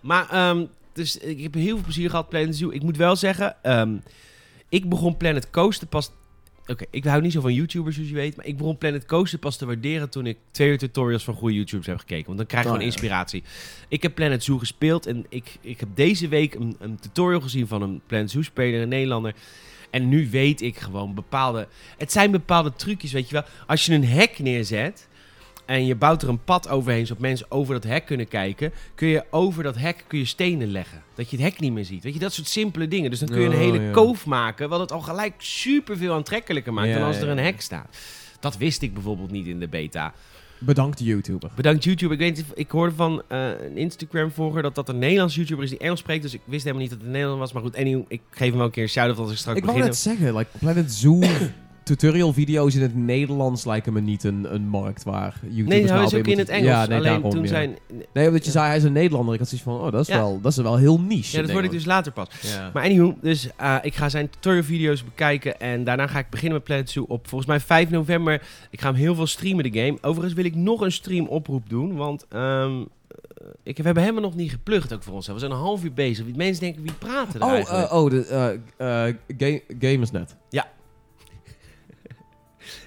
Maar, ehm, dus ik heb heel veel plezier gehad Planet Zoo. Ik moet wel zeggen, ehm, ik begon Planet Coaster pas... Oké, ik hou niet zo van YouTubers, zoals je weet. Maar ik begon Planet Coaster pas te waarderen toen ik twee uur tutorials van goede YouTubers heb gekeken. Want dan krijg je Oh, gewoon ja. inspiratie. Ik heb Planet Zoo gespeeld en ik, ik heb deze week een, een tutorial gezien van een Planet Zoo speler, een Nederlander. En nu weet ik gewoon bepaalde... Het zijn bepaalde trucjes, weet je wel. Als je een hek neerzet en je bouwt er een pad overheen... zodat mensen over dat hek kunnen kijken... kun je over dat hek kun je stenen leggen. Dat je het hek niet meer ziet. Weet je, dat soort simpele dingen. Dus dan kun je een Oh, hele ja. koof maken... wat het al gelijk superveel aantrekkelijker maakt... Ja, dan als er een hek staat. Dat wist ik bijvoorbeeld niet in de beta. Bedankt YouTuber. Bedankt YouTube. Ik, weet, ik hoorde van eh, een Instagram-volger dat dat een Nederlands YouTuber is die Engels spreekt. Dus ik wist helemaal niet dat het een Nederlander was. Maar goed, anyway, ik geef hem wel een keer een shout-out als ik straks Ik wou begin. net zeggen, like Planet Zoo tutorial video's in het Nederlands lijken me niet een, een markt waar YouTubers Nee, hij nou is ook in het Engels. Ja, nee, Alleen daarom, toen ja. zijn... Nee, omdat je zei hij is een Nederlander. Ik had zoiets van, oh, dat is, Ja. wel, dat is wel heel niche. Ja, dat hoorde ik dus later pas. Ja. Maar anywho, dus eh, ik ga zijn tutorial video's bekijken en daarna ga ik beginnen met Planet Zoo op volgens mij 5 november. Ik ga hem heel veel streamen, de game. Overigens wil ik nog een stream oproep doen, want ehm, eh, ik, we hebben helemaal nog niet geplukt ook voor ons. We zijn een half uur bezig. Mensen denken, wie praten er Oh, eigenlijk? eh, oh, de ga- Gamersnet.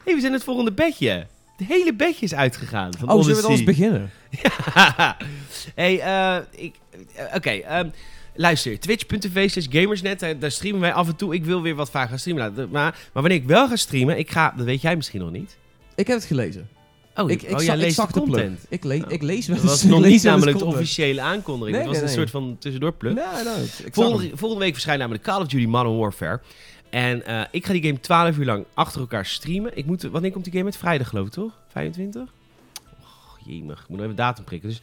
Hey, we zijn het volgende bedje. Het hele bedje is uitgegaan. Van Oh, zullen we dan eens beginnen? hey, eh, ik, eh, oké. ehm, luister, twitch.tv slash gamersnet, daar, daar streamen wij af en toe. Ik wil weer wat vaak gaan streamen. Maar, maar wanneer ik wel ga streamen, ik ga, dat weet jij misschien nog niet. Ik heb het gelezen. Oh, ik, ik, oh, ik leest zag de plug. content. Ik, le Oh. ik lees wel Dat was eens- nog niet eens namelijk de officiële aankondiging. Nee, het was nee, een nee. soort van tussendoor plug. Volgende, volgende week verschijnt namelijk Call of Duty Modern Warfare. En eh, ik ga die game 12 uur lang achter elkaar streamen. Ik moet, wanneer komt die game uit? Vrijdag geloof ik, toch? 25? Och, jemig. Ik moet nog even datum prikken. Dus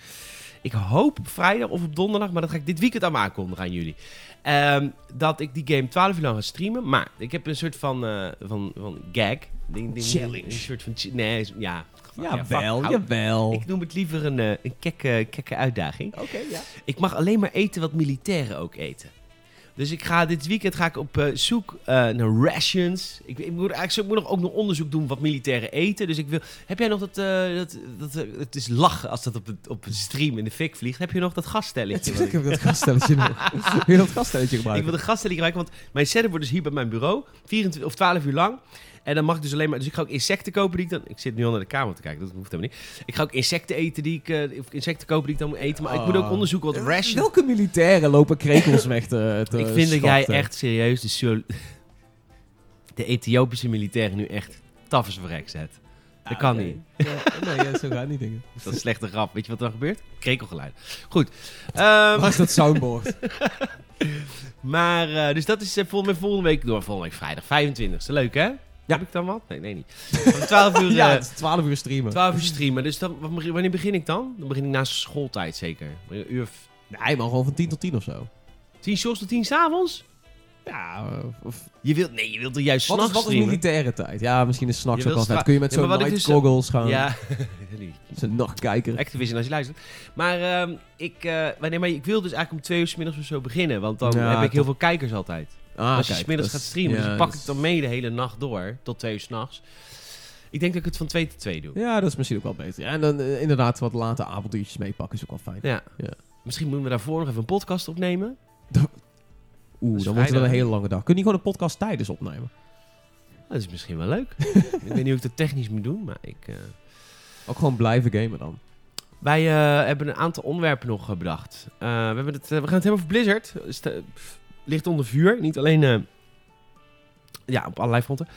ik hoop op vrijdag of op donderdag, maar dat ga ik dit weekend aan aankondigen aan jullie. Ehm, dat ik die game 12 uur lang ga streamen. Maar ik heb een soort van, eh, van, van gag. Ding, ding, Challenge. Een soort van... Nee, ja. Ja, wel, jawel. Ik noem het liever een, eh, een kekke, kekke uitdaging. Oké, ja. Ik mag alleen maar eten wat militairen ook eten. Dus ik ga dit weekend ga ik op eh, zoek eh, naar rations. Ik, ik, moet, eigenlijk, ik moet nog ook nog onderzoek doen wat militairen eten. Dus ik wil. Heb jij nog dat. eh, dat, dat het is lachen als dat op, het, op een stream in de fik vliegt. Heb je nog dat gaststelletje? Natuurlijk heb ik dat gaststelletje nog. Wil je dat gaststelletje ik gebruiken? wil de gaststelletje gebruiken, want mijn setup wordt dus hier bij mijn bureau. 24 of 12 uur lang. En dan mag ik dus alleen maar. Dus ik ga ook insecten kopen die ik dan. Ik zit nu al naar de kamer te kijken, dat hoeft helemaal niet. Ik ga ook insecten eten die ik. eh, of insecten kopen die ik dan moet eten. Maar ik moet ook Ah. onderzoeken wat rations. Welke militairen lopen krekels weg te, te Ik vind dat jij echt serieus de, de Ethiopische militairen nu echt taf als verrek zet. Dat Ah, kan oké. niet. Ja, nee, zo gaat niet dingen. Dat is een slechte grap. Weet je wat er dan gebeurt? Krekelgeluid. Goed. Ehm, Waar is dat soundboard? maar, eh, dus dat is eh, volgende, volgende week door. Volgende week vrijdag, 25 e Leuk, hè? Heb ik dan wat? Nee, nee, niet. Om 12 uur, ja, eh, het is 12 uur streamen. 12 uur streamen. Dus dan, wanneer begin ik dan? Dan begin ik na schooltijd zeker. Een uur of Nee, maar gewoon van 10 tot 10 of zo. 10 shorts tot 10 s'avonds? Ja, of- of... Je wilt, nee, je wilt er juist s'nachts wat is militaire tijd? Ja, misschien is s'nachts ook wel vet. Kun je met Ja, zo'n night dus- goggles gaan? Ja, Zo'n nachtkijker. Activision als je luistert. Maar ehm, ik, eh, wanneer, maar ik wil dus eigenlijk om twee uur 's middags of zo beginnen. Want dan Ja, heb ik heel veel kijkers altijd. Ah, als je kijk, gaat streamen. ja, dus pak ik dan mee de hele nacht door. Tot twee uur s'nachts. Ik denk dat ik het van twee tot twee doe. Ja, dat is misschien ook wel beter. Ja, en dan eh, inderdaad wat late avonduurtjes meepakken is ook wel fijn. Ja. Ja. Misschien moeten we daarvoor nog even een podcast opnemen. Oeh, dan wordt het wel een hele lange dag. Kun je gewoon een podcast tijdens opnemen? Dat is misschien wel leuk. ik weet niet hoe ik dat technisch moet doen, maar ik... eh, Ook gewoon blijven gamen dan. Wij eh, hebben een aantal onderwerpen nog bedacht. We, hebben het, we gaan het hebben over Blizzard. Dus ligt onder vuur. Niet alleen eh, ja, op allerlei fronten.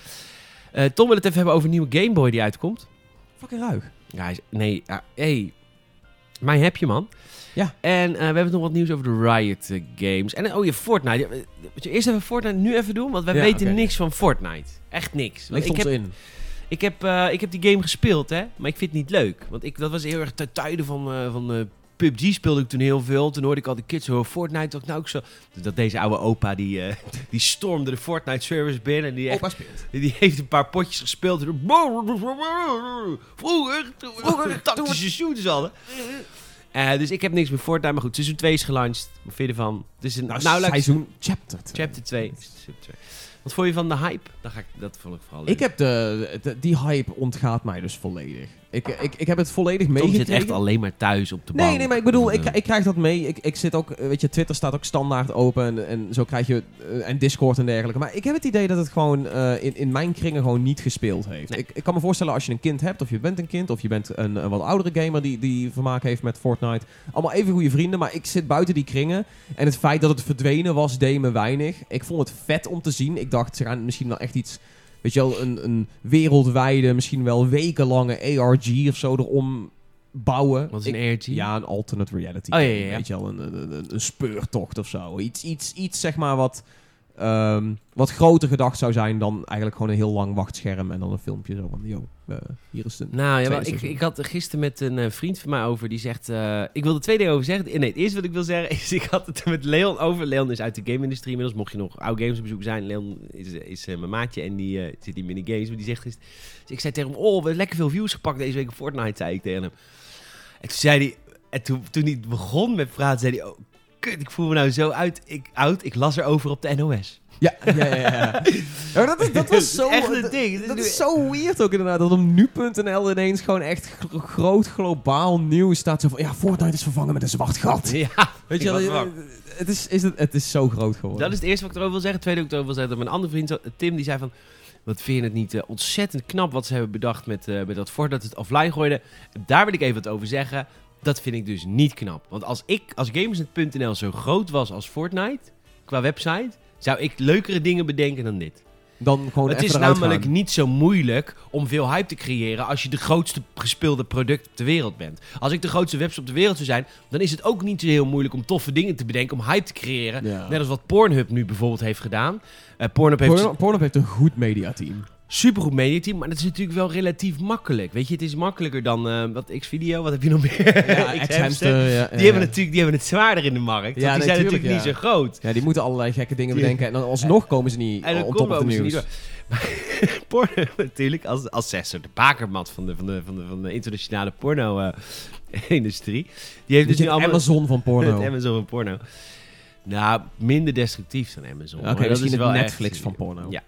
Eh, Tom wil het even hebben over een nieuwe Game Boy die uitkomt. Fucking ruig. Ja, nee, ja, hey. Mij heb je, man. Ja. En eh, we hebben nog wat nieuws over de Riot Games. En oh, je Fortnite. Moet je eerst even Fortnite nu even doen? Want wij Ja, weten niks van Fortnite. Echt niks. Ligt ik ons heb, in. ik heb, ik heb die game gespeeld, hè. Maar ik vind het niet leuk. Want ik, dat was heel erg ten tijde van, van PUBG speelde ik toen heel veel. Toen hoorde ik al die kids horen Fortnite. Dacht nou ook zo. Dat deze oude opa, die, eh, die stormde de Fortnite service binnen. En die, echt, Opa speelt. die heeft een paar potjes gespeeld. Vroeger, vroeger tactische shooters hadden. Eh, dus ik heb niks met Fortnite. Maar goed, seizoen 2 is gelanceerd. Wat vind je ervan? Het is een, Nou, nou, seizoen chapter. twee. Chapter 2. Chapter 2. Wat vond je van de hype? Dan ga ik, dat vond ik vooral leuk. Ik heb de, de- die hype ontgaat mij dus volledig. Ik, ik, ik heb het volledig Tom meegekregen. zit echt alleen maar thuis op de bank. Nee, nee, maar ik bedoel, ik, eh, ik krijg dat mee. Ik, ik zit ook, eh, weet je, Twitter staat ook standaard open en, en zo krijg je, eh, en Discord en dergelijke. Maar ik heb het idee dat het gewoon eh, in, in mijn kringen gewoon niet gespeeld heeft. Nee. Ik, ik kan me voorstellen als je een kind hebt, of je bent een kind, of je bent een, een wat oudere gamer die, die vermaak heeft met Fortnite. Allemaal even goede vrienden, maar ik zit buiten die kringen. En het feit dat het verdwenen was, deed me weinig. Ik vond het vet om te zien. Ik dacht, ze gaan misschien wel echt iets... Weet je wel, een, een wereldwijde, misschien wel wekenlange ARG of zo erom bouwen. Wat is een ARG? ja, een alternate reality. Oh, ja, ja, ja. Weet je wel, een, een, een, een speurtocht of zo. Iets, iets, iets zeg maar wat ehm, wat groter gedacht zou zijn dan eigenlijk gewoon een heel lang wachtscherm en dan een filmpje zo van, yo, eh, hier is de... Nou ja, maar ik, ik had er gisteren met een eh, vriend van mij over. Die zegt. eh, ik wil er twee dingen over zeggen. Nee, het eerste wat ik wil zeggen is. Ik had het met Leon over. Leon is uit de game-industrie inmiddels. Mocht je nog oude games op bezoek zijn. Leon is, is mijn maatje en die zit in minigames. Maar die zegt. gisteren- Dus ik zei tegen hem. Oh, we hebben lekker veel views gepakt deze week op Fortnite. Zei ik tegen hem. En toen zei hij. En toen, toen hij begon met praten, zei hij. Oh, kut, ik voel me nou zo uit, ik, oud. Ik las erover op de NOS. Ja, ja, ja. ja. Ja, maar dat, is, dat was zo... echt een ding. Dat Dat is zo weird ook inderdaad, dat op nu.nl ineens gewoon echt gro- groot globaal nieuws staat. Zo van, ja, Fortnite is vervangen met een zwart gat. Ja, Weet je bang. het is, is het, het is zo groot geworden. Dat is het eerste wat ik erover wil zeggen. Het tweede wat ik erover wil zeggen, dat mijn andere vriend, zo- Tim, die zei van... Wat vind je het niet eh, ontzettend knap wat ze hebben bedacht met, eh, met dat Fortnite, dat het offline gooide. Daar wil ik even wat over zeggen. Dat vind ik dus niet knap. Want als ik, als Gamersnet.nl zo groot was als Fortnite, qua website, zou ik leukere dingen bedenken dan dit. Dan gewoon het is namelijk gaan. niet zo moeilijk om veel hype te creëren als je de grootste gespeelde product op de wereld bent. Als ik de grootste website op de wereld zou zijn, dan is het ook niet zo heel moeilijk om toffe dingen te bedenken, om hype te creëren. Ja. Net als wat Pornhub nu bijvoorbeeld heeft gedaan. Eh Pornhub heeft Pornhub heeft een goed mediateam. Supergoed mediateam, maar dat is natuurlijk wel relatief makkelijk. Weet je, het is makkelijker dan eh, wat X-Video, wat heb je nog meer? Ja, X-Hamster. Ja, ja, Die, hebben natuurlijk, die hebben het zwaarder in de markt. Ja, want die nee, zijn tuurlijk, natuurlijk niet zo groot. Ja, die moeten allerlei gekke dingen bedenken. En dan alsnog komen ze niet En dan on top door. Maar porno natuurlijk, als, als zesser, de bakermat van de, van de, van de, van de internationale porno-industrie. die heeft dus Dus nu allemaal... Amazon van porno. Het Amazon van porno. Nou, minder destructief dan Amazon. Oké. Dat is het wel Netflix echt- van porno. Ja.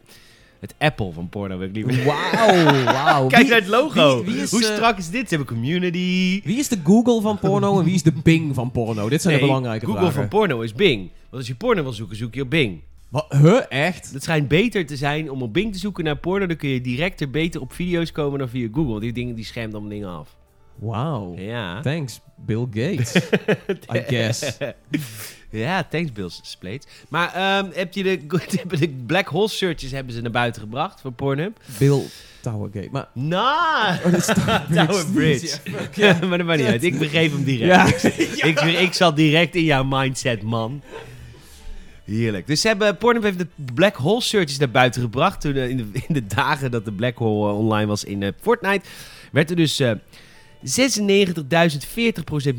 Het Apple van porno wil ik liever. Wauw, wauw. Kijk Wie- naar het logo. wie- wie is, Hoe eh, strak is dit? Ze hebben community. Wie is de Google van porno en wie is de Bing van porno? Dit zijn de belangrijke Google vragen. van porno is Bing. Want als je porno wil zoeken, zoek je op Bing. Wat? Huh? Echt? Het schijnt beter te zijn om op Bing te zoeken naar porno. Dan kun je direct er beter op video's komen dan via Google. Want die dingen die schermt allemaal dingen af. Wauw. Ja. Thanks, Bill Gates. I guess. Ja, thanks Bill Splates. Maar ehm, heb je de, de black hole searches hebben ze naar buiten gebracht voor Pornhub? Bill Towergate. Maar... Nou, Oh, Tower Bridge. Ja, maar dat maakt niet uit. Ik begreep hem direct. Ja. Ik, ik zat direct in jouw mindset, man. Heerlijk. Dus ze hebben, Pornhub heeft de black hole searches naar buiten gebracht. Toen, eh, in, de, in de dagen dat de black hole eh, online was in eh, Fortnite, werd er dus 96.040%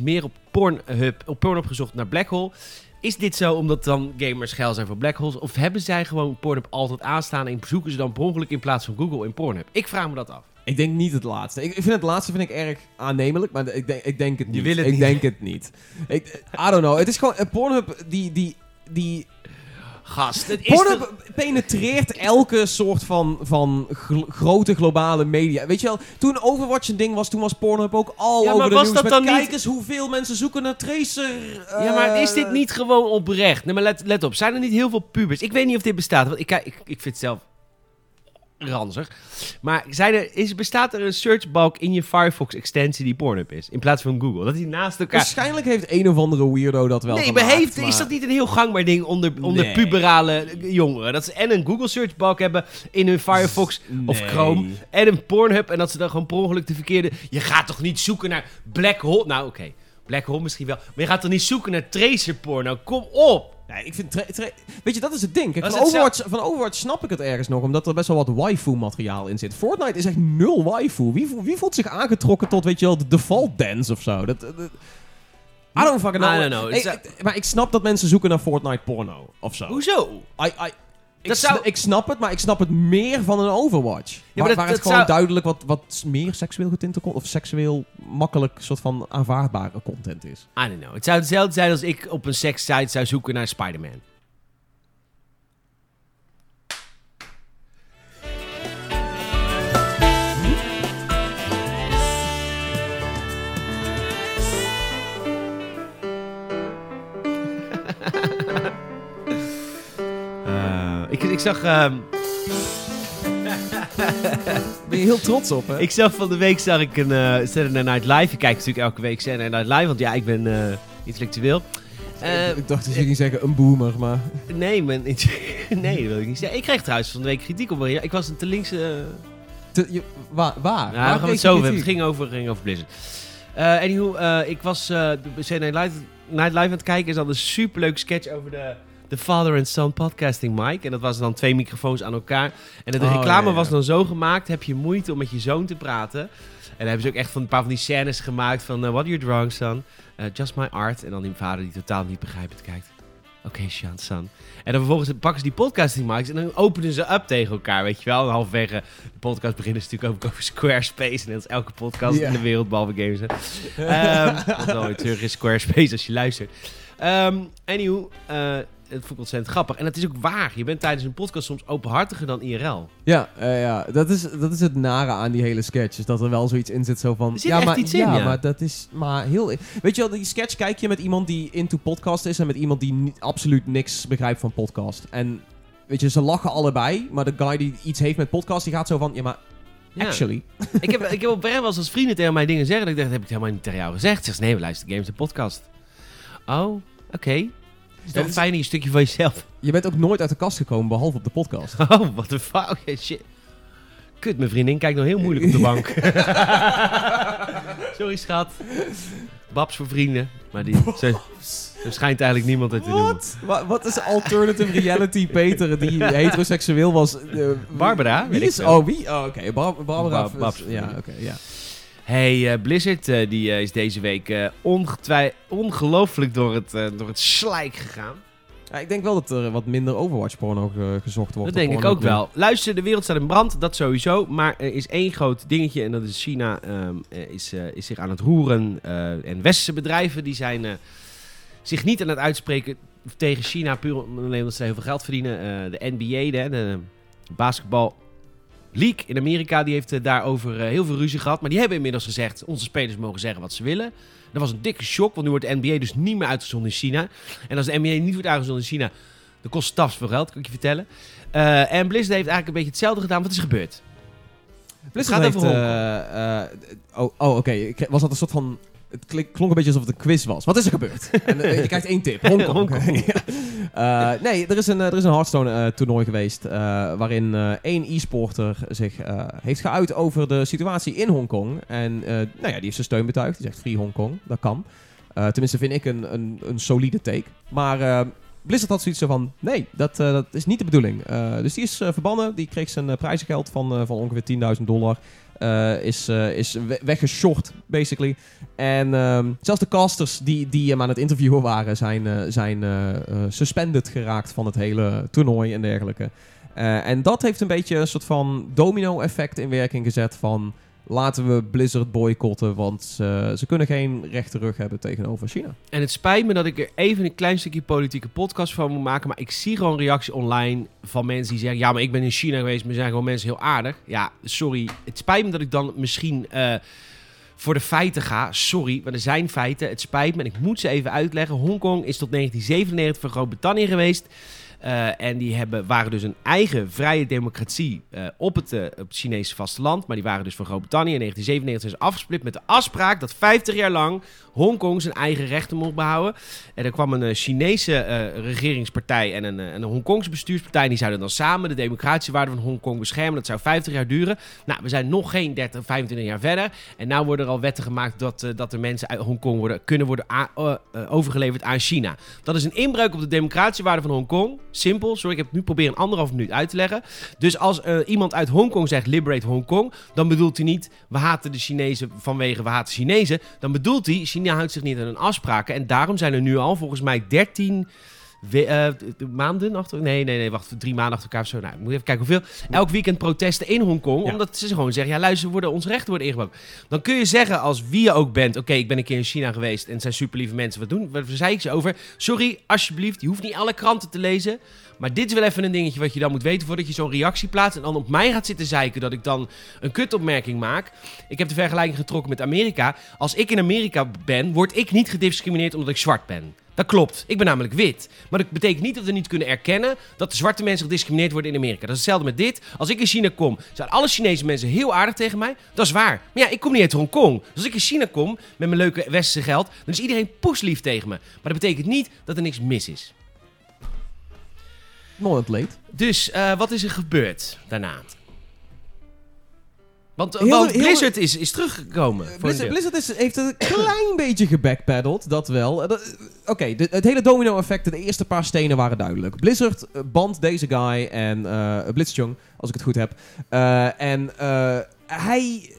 meer op Pornhub, op Pornhub gezocht naar black hole. Is dit zo omdat dan gamers geil zijn voor black holes? Of hebben zij gewoon Pornhub altijd aanstaan en zoeken ze dan per ongeluk in plaats van Google in Pornhub? Ik vraag me dat af. Ik denk niet het laatste. Ik, vind het laatste vind ik erg aannemelijk, maar ik denk, ik denk het niet. wil het ik niet. denk het niet. Ik, I don't know. Het is gewoon... eh, Pornhub, die... die, die Gast, het is Pornhub toch- penetreert elke soort van, van gl- grote globale media. Weet je wel, toen Overwatch een ding was, toen was Pornhub ook al Ja, over maar de was nieuws dat dan kijk niet- eens hoeveel mensen zoeken naar Tracer. Ja, maar is dit eh, niet gewoon oprecht? Nee, maar let, let op. Zijn er niet heel veel pubers? Ik weet niet of dit bestaat. Want ik, kijk- ik, ik vind het zelf ranzig. Maar zijn er, is, bestaat er een searchbalk in je Firefox extensie die Pornhub is? In plaats van Google. Dat die naast elkaar... Waarschijnlijk heeft een of andere weirdo dat wel Nee, maar heeft, is dat niet een heel gangbaar ding onder, onder Nee. puberale jongeren? Dat ze en een Google searchbalk hebben in hun Firefox of. Chrome en een Pornhub en dat ze dan gewoon per ongeluk de verkeerde... Je gaat toch niet zoeken naar Black Hole? Nou, oké. Black Hole misschien wel. Maar je gaat toch niet zoeken naar tracer porno? Kom op! Nee, ik vind... Weet je, dat is het ding. Kijk, van, Overwatch, van Overwatch snap ik het ergens nog, omdat er best wel wat waifu-materiaal in zit. Fortnite is echt nul waifu. Wie, wie voelt zich aangetrokken tot, weet je wel, de default dance of zo? Dat... dat- I don't fucking know. I don't know. Ik- ik- maar ik snap dat mensen zoeken naar Fortnite porno of zo. Hoezo? I, I, ik, zou- ik snap het, maar ik snap het meer van een Overwatch. maar waar dat- waar het dat gewoon zou- duidelijk wat, wat meer seksueel getinte of seksueel makkelijk soort van aanvaardbare content is. I don't know. Het zou hetzelfde zijn als ik op een sekssite zou zoeken naar Spider-Man. Ik, zag... ehm, Ben je heel trots op, hè? Ik zag van de week zag ik een eh Saturday Night Live. Ik kijk natuurlijk elke week Saturday Night Live, want ja, ik ben eh, intellectueel. Eh, ik dacht dat je ging zeggen een boomer, maar... nee, mijn, nee, dat wil ik niet zeggen. Ik kreeg trouwens van de week kritiek op. Ja, ik was een te linkse. Te- je- waar? waar? nou, Waar we gaan het zo over. Het ging over, ging over Blizzard. Anyhow, eh, ik was de Saturday Night Live, Night Live aan het kijken. Er zat een superleuke sketch over de de Father and Son Podcasting Mic. En dat was dan twee microfoons aan elkaar. En de Oh, reclame ja, ja. was dan zo gemaakt, heb je moeite om met je zoon te praten. En dan hebben ze ook echt van een paar van die scènes gemaakt van... eh, What are you drawing, son? Eh, just my art. En dan die vader die totaal niet begrijpend kijkt. Oké, Sean, son. En dan vervolgens pakken ze die podcasting mics en dan openen ze up tegen elkaar, weet je wel. En halverwege de podcast beginnen ze natuurlijk ook over Squarespace. En dat is elke podcast in de wereld, behalve games. Hè. Ehm wel weer terug is Squarespace als je luistert. Ehm anyhow, eh, het vond ik ontzettend grappig. En het is ook waar. Je bent tijdens een podcast soms openhartiger dan IRL. Ja, eh, ja. Dat, is, dat is het nare aan die hele sketch. Is dat er wel zoiets in zit zo van... Er zit ja, echt maar, iets in, ja, ja. maar dat is maar heel... Weet je wel, die sketch kijk je met iemand die into podcast is... en met iemand die niet, absoluut niks begrijpt van podcast. En weet je, ze lachen allebei... maar de guy die iets heeft met podcast, die gaat zo van... Ja, maar Ja. actually... ik, heb, ik heb op wel eens als vrienden tegen mij dingen zeggen. Dat ik dacht, dat heb ik helemaal niet tegen jou gezegd. Zeg ze, nee, we luisteren games de podcast. Oh, oké. Is Ja, dat dus- fijn stukje van jezelf? Je bent ook nooit uit de kast gekomen, behalve op de podcast. Oh, wat een fuck. Shit. Kut, mijn vriendin kijkt nog heel moeilijk op de bank. Sorry, schat. Babs voor vrienden. Maar die, ze, er schijnt eigenlijk niemand uit te noemen. Wat? Wa- Wat is alternative reality Peter die heteroseksueel was? Eh, Barbara, Wie weet ik is... Oh, wie? Oh, oké. Bar- Barbara... Ba- Babs. ja, oké, ja. Hey, eh, Blizzard eh, die, eh, is deze week ongetwij- ongelooflijk door het, door het slijk gegaan. Ja, Ik denk wel dat er wat minder Overwatch-porno ge- gezocht wordt. Dat denk ik ook wel. Luister, de wereld staat in brand, dat sowieso. Maar er is één groot dingetje en dat is China ehm, eh, is, is zich aan het roeren. eh, en westerse bedrijven die zijn zich niet aan het uitspreken tegen China, puur alleen omdat ze heel veel geld verdienen. De NBA, de, de basketbal league in Amerika, die heeft eh, daarover eh, heel veel ruzie gehad. Maar die hebben inmiddels gezegd, onze spelers mogen zeggen wat ze willen. Dat was een dikke shock, want nu wordt de NBA dus niet meer uitgezonden in China. En als de NBA niet wordt uitgezonden in China, dan kost het tafs veel geld, kan ik je vertellen. Eh, en Blizzard heeft eigenlijk een beetje hetzelfde gedaan. Wat is gebeurd? Blizzard Het heeft... gaat over oh, oh oké. Was dat een soort van... Het klonk een beetje alsof het een quiz was. Wat is er gebeurd? en, eh, je krijgt één tip. Hongkong. Hongkong. Ja. Eh, nee, er is een, eh, er is een Hearthstone-toernooi geweest... eh, waarin één e-sporter zich heeft geuit over de situatie in Hongkong. En nou ja, die heeft zijn steun betuigd. Die zegt Free Hongkong. Dat kan. Tenminste vind ik een, een, een solide take. Maar... Blizzard had zoiets zo van, nee, dat, eh, dat is niet de bedoeling. Eh, dus die is eh, verbannen. Die kreeg zijn prijzengeld van, van ongeveer 10.000 dollar. Is, eh, is we- weggeshort, basically. En ehm, zelfs de casters die, die hem aan het interviewen waren, zijn, eh, zijn suspended geraakt van het hele toernooi en dergelijke. En dat heeft een beetje een soort van domino-effect in werking gezet van... Laten we Blizzard boycotten, want ze- ze kunnen geen rechte rug hebben tegenover China. En het spijt me dat ik er even een klein stukje politieke podcast van moet maken. Maar ik zie gewoon reactie online van mensen die zeggen... Ja, maar ik ben in China geweest, maar zijn gewoon mensen heel aardig. Ja, sorry. Het spijt me dat ik dan misschien eh, voor de feiten ga. Sorry, maar er zijn feiten. Het spijt me en ik moet ze even uitleggen. Hongkong is tot 1997 van Groot-Brittannië geweest. Eh, en die hebben, waren dus een eigen vrije democratie eh, op, het, eh, op het Chinese vasteland. Maar die waren dus van Groot-Brittannië. In 1997 zijn ze afgesplit met de afspraak dat 50 jaar lang Hongkong zijn eigen rechten mocht behouden. En er kwam een Chinese regeringspartij en een, en een Hongkongse bestuurspartij. Die zouden dan samen de democratische waarden van Hongkong beschermen. Dat zou 50 jaar duren. Nou, we zijn nog geen 30, 25 jaar verder. En nu worden er al wetten gemaakt dat, dat er mensen uit Hongkong worden, kunnen worden overgeleverd aan China. Dat is een inbreuk op de democratische waarden van Hongkong. Simpel. Sorry, ik heb nu proberen een anderhalf minuut uit te leggen. Dus als eh, iemand uit Hongkong zegt liberate Hongkong, dan bedoelt hij niet we haten de Chinezen vanwege we haten Chinezen. Dan bedoelt hij China houdt zich niet aan hun afspraken. En daarom zijn er nu al volgens mij 13 we- eh, maanden achter. Nee, nee, nee, wacht. Drie maanden achter elkaar of zo. Nou, moet even kijken hoeveel. Elk weekend protesten in Hongkong. Ja. Omdat ze gewoon zeggen: ja, luister, worden, onze rechten worden ingebouwd. Dan kun je zeggen, als wie je ook bent: oké, ik ben een keer in China geweest en het zijn super lieve mensen. Wat doen? Wat zei ik ze over? Sorry, alsjeblieft, je hoeft niet alle kranten te lezen. Maar dit is wel even een dingetje wat je dan moet weten voordat je zo'n reactie plaatst. En dan op mij gaat zitten zeiken dat ik dan een kutopmerking maak. Ik heb de vergelijking getrokken met Amerika. Als ik in Amerika ben, word ik niet gediscrimineerd omdat ik zwart ben. Dat klopt. Ik ben namelijk wit. Maar dat betekent niet dat we niet kunnen erkennen dat de zwarte mensen gediscrimineerd worden in Amerika. Dat is hetzelfde met dit. Als ik in China kom, zijn alle Chinese mensen heel aardig tegen mij. Dat is waar. Maar ja, ik kom niet uit Hongkong. Dus als ik in China kom met mijn leuke westerse geld, dan is iedereen poeslief tegen me. Maar dat betekent niet dat er niks mis is. Not late. Dus eh, wat is er gebeurd daarna? Want, Heel- want heel- Blizzard is, is teruggekomen. voor een Blizzard. Blizzard is, heeft een klein beetje gebackpedald, dat wel. Eh, eh, Oké, het hele domino-effect, de eerste paar stenen waren duidelijk. Blizzard eh, band deze guy en eh Blitzchung, als ik het goed heb. Eh, en eh, hij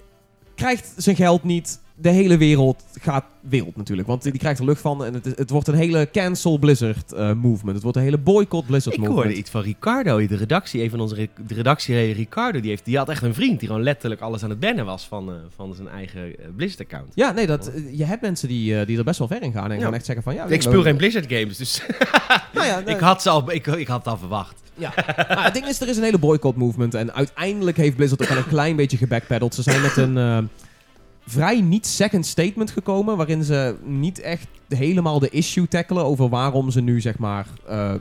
krijgt zijn geld niet. De hele wereld gaat wereld natuurlijk, want die krijgt er lucht van. En het, is- het wordt een hele cancel Blizzard eh, movement. Het wordt een hele boycott Blizzard Ik movement. hoorde iets van Ricardo, de redactie, een van onze re- de Ricardo, die, heeft, die had echt een vriend die gewoon letterlijk alles aan het bannen was van, eh, van zijn eigen eh, Blizzard-account. Ja, nee, dat, je hebt mensen die, die er best wel ver in gaan en Ja. gaan echt zeggen van... Ja, Ik speel geen Blizzard games, dus Nou ja, ik, had ze al, ik, ik had het al verwacht. Ja, maar het ding is, er is een hele boycott movement. En uiteindelijk heeft Blizzard ook wel een klein beetje gebackpedald. Ze zijn met een vrij niet second statement gekomen. Waarin ze niet echt helemaal de issue tackelen over waarom ze nu zeg maar eh,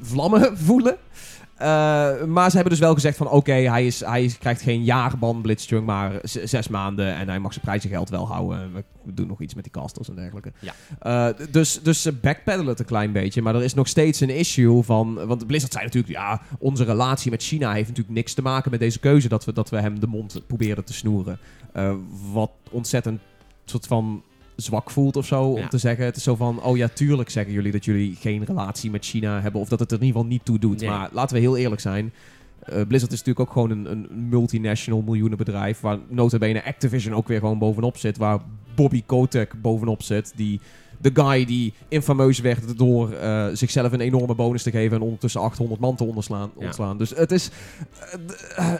vlammen voelen. Eh, maar ze hebben dus wel gezegd van oké, hij, is, hij is- krijgt geen jaarban Blitzchung, maar zes maanden. En hij mag zijn prijzengeld wel houden. We, doen nog iets met die casters en dergelijke. Ja. Eh, dus, dus ze backpedalen het een klein beetje. Maar er is nog steeds een issue van... Want Blizzard zei natuurlijk... Ja, onze relatie met China heeft natuurlijk niks te maken met deze keuze... dat we, dat we hem de mond proberen te snoeren. Eh, wat ontzettend soort van zwak voelt of zo. Om Ja. te zeggen, het is zo van... Oh ja, tuurlijk zeggen jullie dat jullie geen relatie met China hebben... of dat het er in ieder geval niet toe doet. Nee. Maar laten we heel eerlijk zijn... Eh, Blizzard is natuurlijk ook gewoon een, een multinational miljoenenbedrijf... waar nota bene Activision ook weer gewoon bovenop zit... waar Bobby Kotick bovenop zit... die de guy die infameus werd door eh, zichzelf een enorme bonus te geven... en ondertussen 800 man te onderslaan. Ja. ontslaan. Dus het is... eh,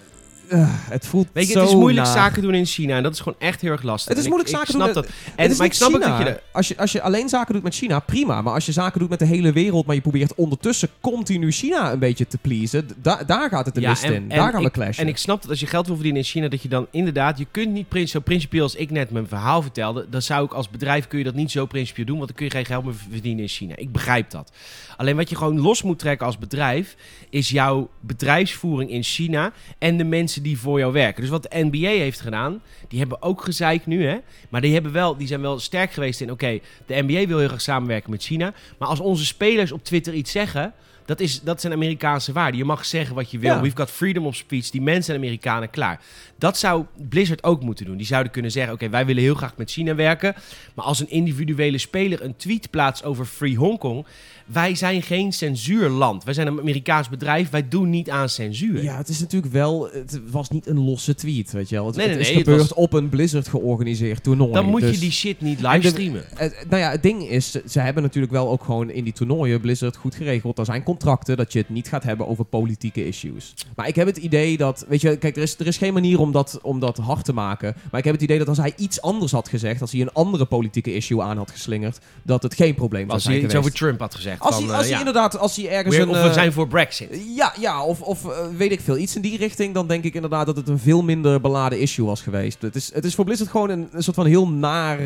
eh, het voelt Weet je, zo het is moeilijk naar. zaken doen in China en dat is gewoon echt heel erg lastig. Het is En moeilijk ik, zaken ik snap doen. dat. En, maar ik snap China. ook dat je... de- als, je, als je alleen zaken doet met China, prima. Maar als je zaken doet met de hele wereld... maar je probeert ondertussen continu China een beetje te pleasen... da- daar gaat het de Ja, mist en- in. Daar gaan we clashen. En ik snap dat als je geld wil verdienen in China, dat je dan inderdaad, je kunt niet zo principieel als ik net mijn verhaal vertelde, dan zou ik als bedrijf kun je dat niet zo principieel doen, want dan kun je geen geld meer verdienen in China. Ik begrijp dat. Alleen wat je gewoon los moet trekken als bedrijf, is jouw bedrijfsvoering in China en de mensen die voor jou werken. Dus wat de NBA heeft gedaan, die hebben ook gezeik nu, hè. Maar die, hebben wel, die zijn wel sterk geweest in, oké, de NBA wil heel graag samenwerken met China, maar als onze spelers op Twitter iets zeggen... Dat, is, dat zijn Amerikaanse waarden. Je mag zeggen wat je wil. Ja. We've got freedom of speech. Die mensen zijn Amerikanen klaar. Dat zou Blizzard ook moeten doen. Die zouden kunnen zeggen: Oké, wij willen heel graag met China werken. Maar als een individuele speler een tweet plaatst over Free Hongkong. Wij zijn geen censuurland. Wij zijn een Amerikaans bedrijf. Wij doen niet aan censuur. Ja, het is natuurlijk wel... Het was niet een losse tweet, weet je wel. Het, Nee, nee, het is nee, het gebeurd was- op een Blizzard georganiseerd toernooi. Dan moet je dus- die shit niet livestreamen. Nou ja, het ding is, ze- hebben natuurlijk wel ook gewoon in die toernooien Blizzard goed geregeld. Er zijn contracten dat je het niet gaat hebben over politieke issues. Maar ik heb het idee dat, weet je, kijk, er is, er is geen manier om dat, om dat hard te maken. Maar ik heb het idee dat als hij iets anders had gezegd, als hij een andere politieke issue aan had geslingerd, dat het geen probleem zou Als hij iets over Trump had gezegd. als hij, eh, als hij ja. inderdaad, als hij ergens een... of we eh, zijn voor Brexit. ja, ja, of, of eh, weet ik veel, iets in die richting, dan denk ik inderdaad dat het een veel minder beladen issue was geweest. Het is, het is voor Blizzard gewoon een, een soort van heel naar...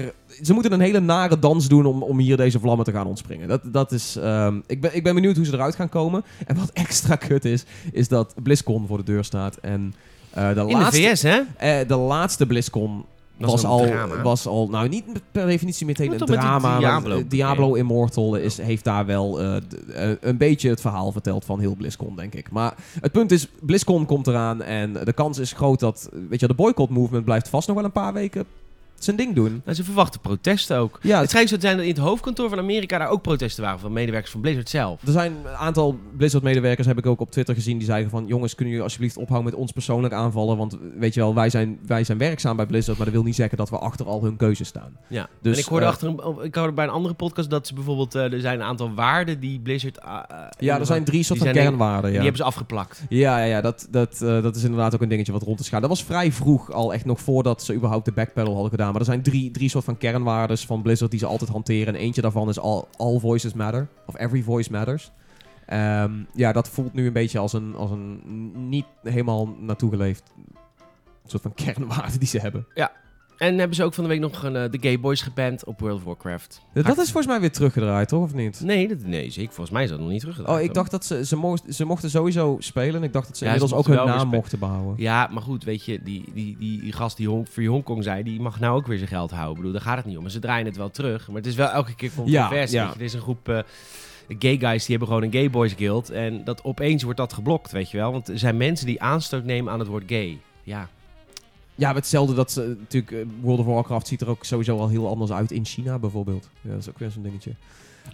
Ze moeten een hele nare dans doen om, om hier deze vlammen te gaan ontspringen. Dat, dat is, ehm, ik, ben, ik ben benieuwd hoe ze eruit gaan komen. En wat extra kut is, is dat BlizzCon voor de deur staat. En eh, de, In de laatste, VS, hè? eh, de laatste BlizzCon Was al, drama. was al, nou niet per definitie meteen een drama. Diablo eh, Diablo Immortal is, heeft daar wel een beetje het verhaal verteld van heel BlizzCon, denk ik. Maar het punt is, BlizzCon komt eraan en de kans is groot dat, weet je, de boycott movement blijft vast nog wel een paar weken zijn ding doen. Nou, ze verwachten protesten ook. Ja, Het schijnt zo te zijn dat in het hoofdkantoor van Amerika daar ook protesten waren van medewerkers van Blizzard zelf. Er zijn een aantal Blizzard-medewerkers, heb ik ook op Twitter gezien, die zeiden van... Jongens, kunnen jullie alsjeblieft ophouden met ons persoonlijk aanvallen? Want weet je wel, wij zijn, wij zijn werkzaam bij Blizzard, maar dat wil niet zeggen dat we achter al hun keuzes staan. Ja. Dus, en ik hoorde, eh, achter een, ik hoorde bij een andere podcast dat ze bijvoorbeeld... eh, er zijn een aantal waarden die Blizzard... ah, Ja, er zijn drie soort die van zijn in- kernwaarden. Die Ja. hebben ze afgeplakt. Ja, ja, ja dat, dat, eh, dat is inderdaad ook een dingetje wat rond is gaan. Dat was vrij vroeg, al echt nog voordat ze überhaupt de backpedal hadden gedaan. Maar er zijn drie, drie soort van kernwaardes van Blizzard die ze altijd hanteren. En eentje daarvan is all, all voices matter. Of every voice matters. Ehm, ja, dat voelt nu een beetje als een, als een niet helemaal naartoe geleefd soort van kernwaarde die ze hebben. En hebben ze ook van de week nog een, eh, de Gay Boys geband op World of Warcraft. Dat is volgens mij weer teruggedraaid, toch? Of niet? Nee, dat, nee zeker. Volgens mij is dat nog niet teruggedraaid. Oh, ik dacht dat ze, ze, mocht, ze mochten sowieso spelen. En ik dacht dat ze Ja, ze inmiddels ook mochten hun naam mochten behouden. Ja, maar goed, weet je, die, die, die, die gast die Hong, Free Hongkong zei, die mag nou ook weer zijn geld houden. Ik bedoel, daar gaat het niet om. Maar ze draaien het wel terug. Maar het is wel elke keer controversie. Ja, ja. Er is een groep eh, gay guys, die hebben gewoon een gay boys guild. En dat opeens wordt dat geblokt, weet je wel. Want er zijn mensen die aanstoot nemen aan het woord gay. Ja. Ja, hetzelfde dat ze natuurlijk eh, World of Warcraft ziet er ook sowieso al heel anders uit in China bijvoorbeeld. Ja, dat is ook weer zo'n dingetje.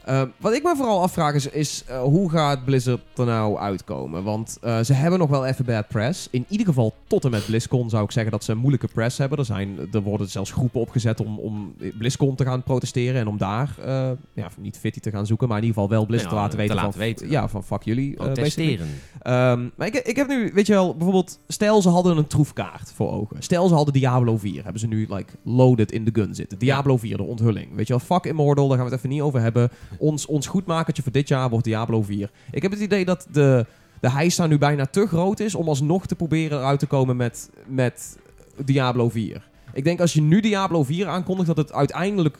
Uh, wat ik me vooral afvraag is, is uh, hoe gaat Blizzard er nou uitkomen? Want uh, ze hebben nog wel even bad press. In ieder geval tot en met BlizzCon zou ik zeggen dat ze een moeilijke press hebben. Er, zijn, er worden zelfs groepen opgezet om, om BlizzCon te gaan protesteren en om daar, ja, niet fitty te gaan zoeken, maar in ieder geval wel Blizzard ja, te laten weten. te van, weten. Ja, van fuck jullie. Protesteren. Um, maar ik, ik heb nu, weet je wel, bijvoorbeeld, stel ze hadden een troefkaart voor ogen. Stel ze hadden Diablo 4, hebben ze nu like loaded in de gun zitten. Diablo 4, de onthulling. Weet je wel, fuck Immortal, daar gaan we het even niet over hebben. Ons, ons goedmakertje voor dit jaar wordt Diablo 4. Ik heb het idee dat de, de hijs nu bijna te groot is om alsnog te proberen eruit te komen met, met Diablo 4. Ik denk als je nu Diablo 4 aankondigt, dat het uiteindelijk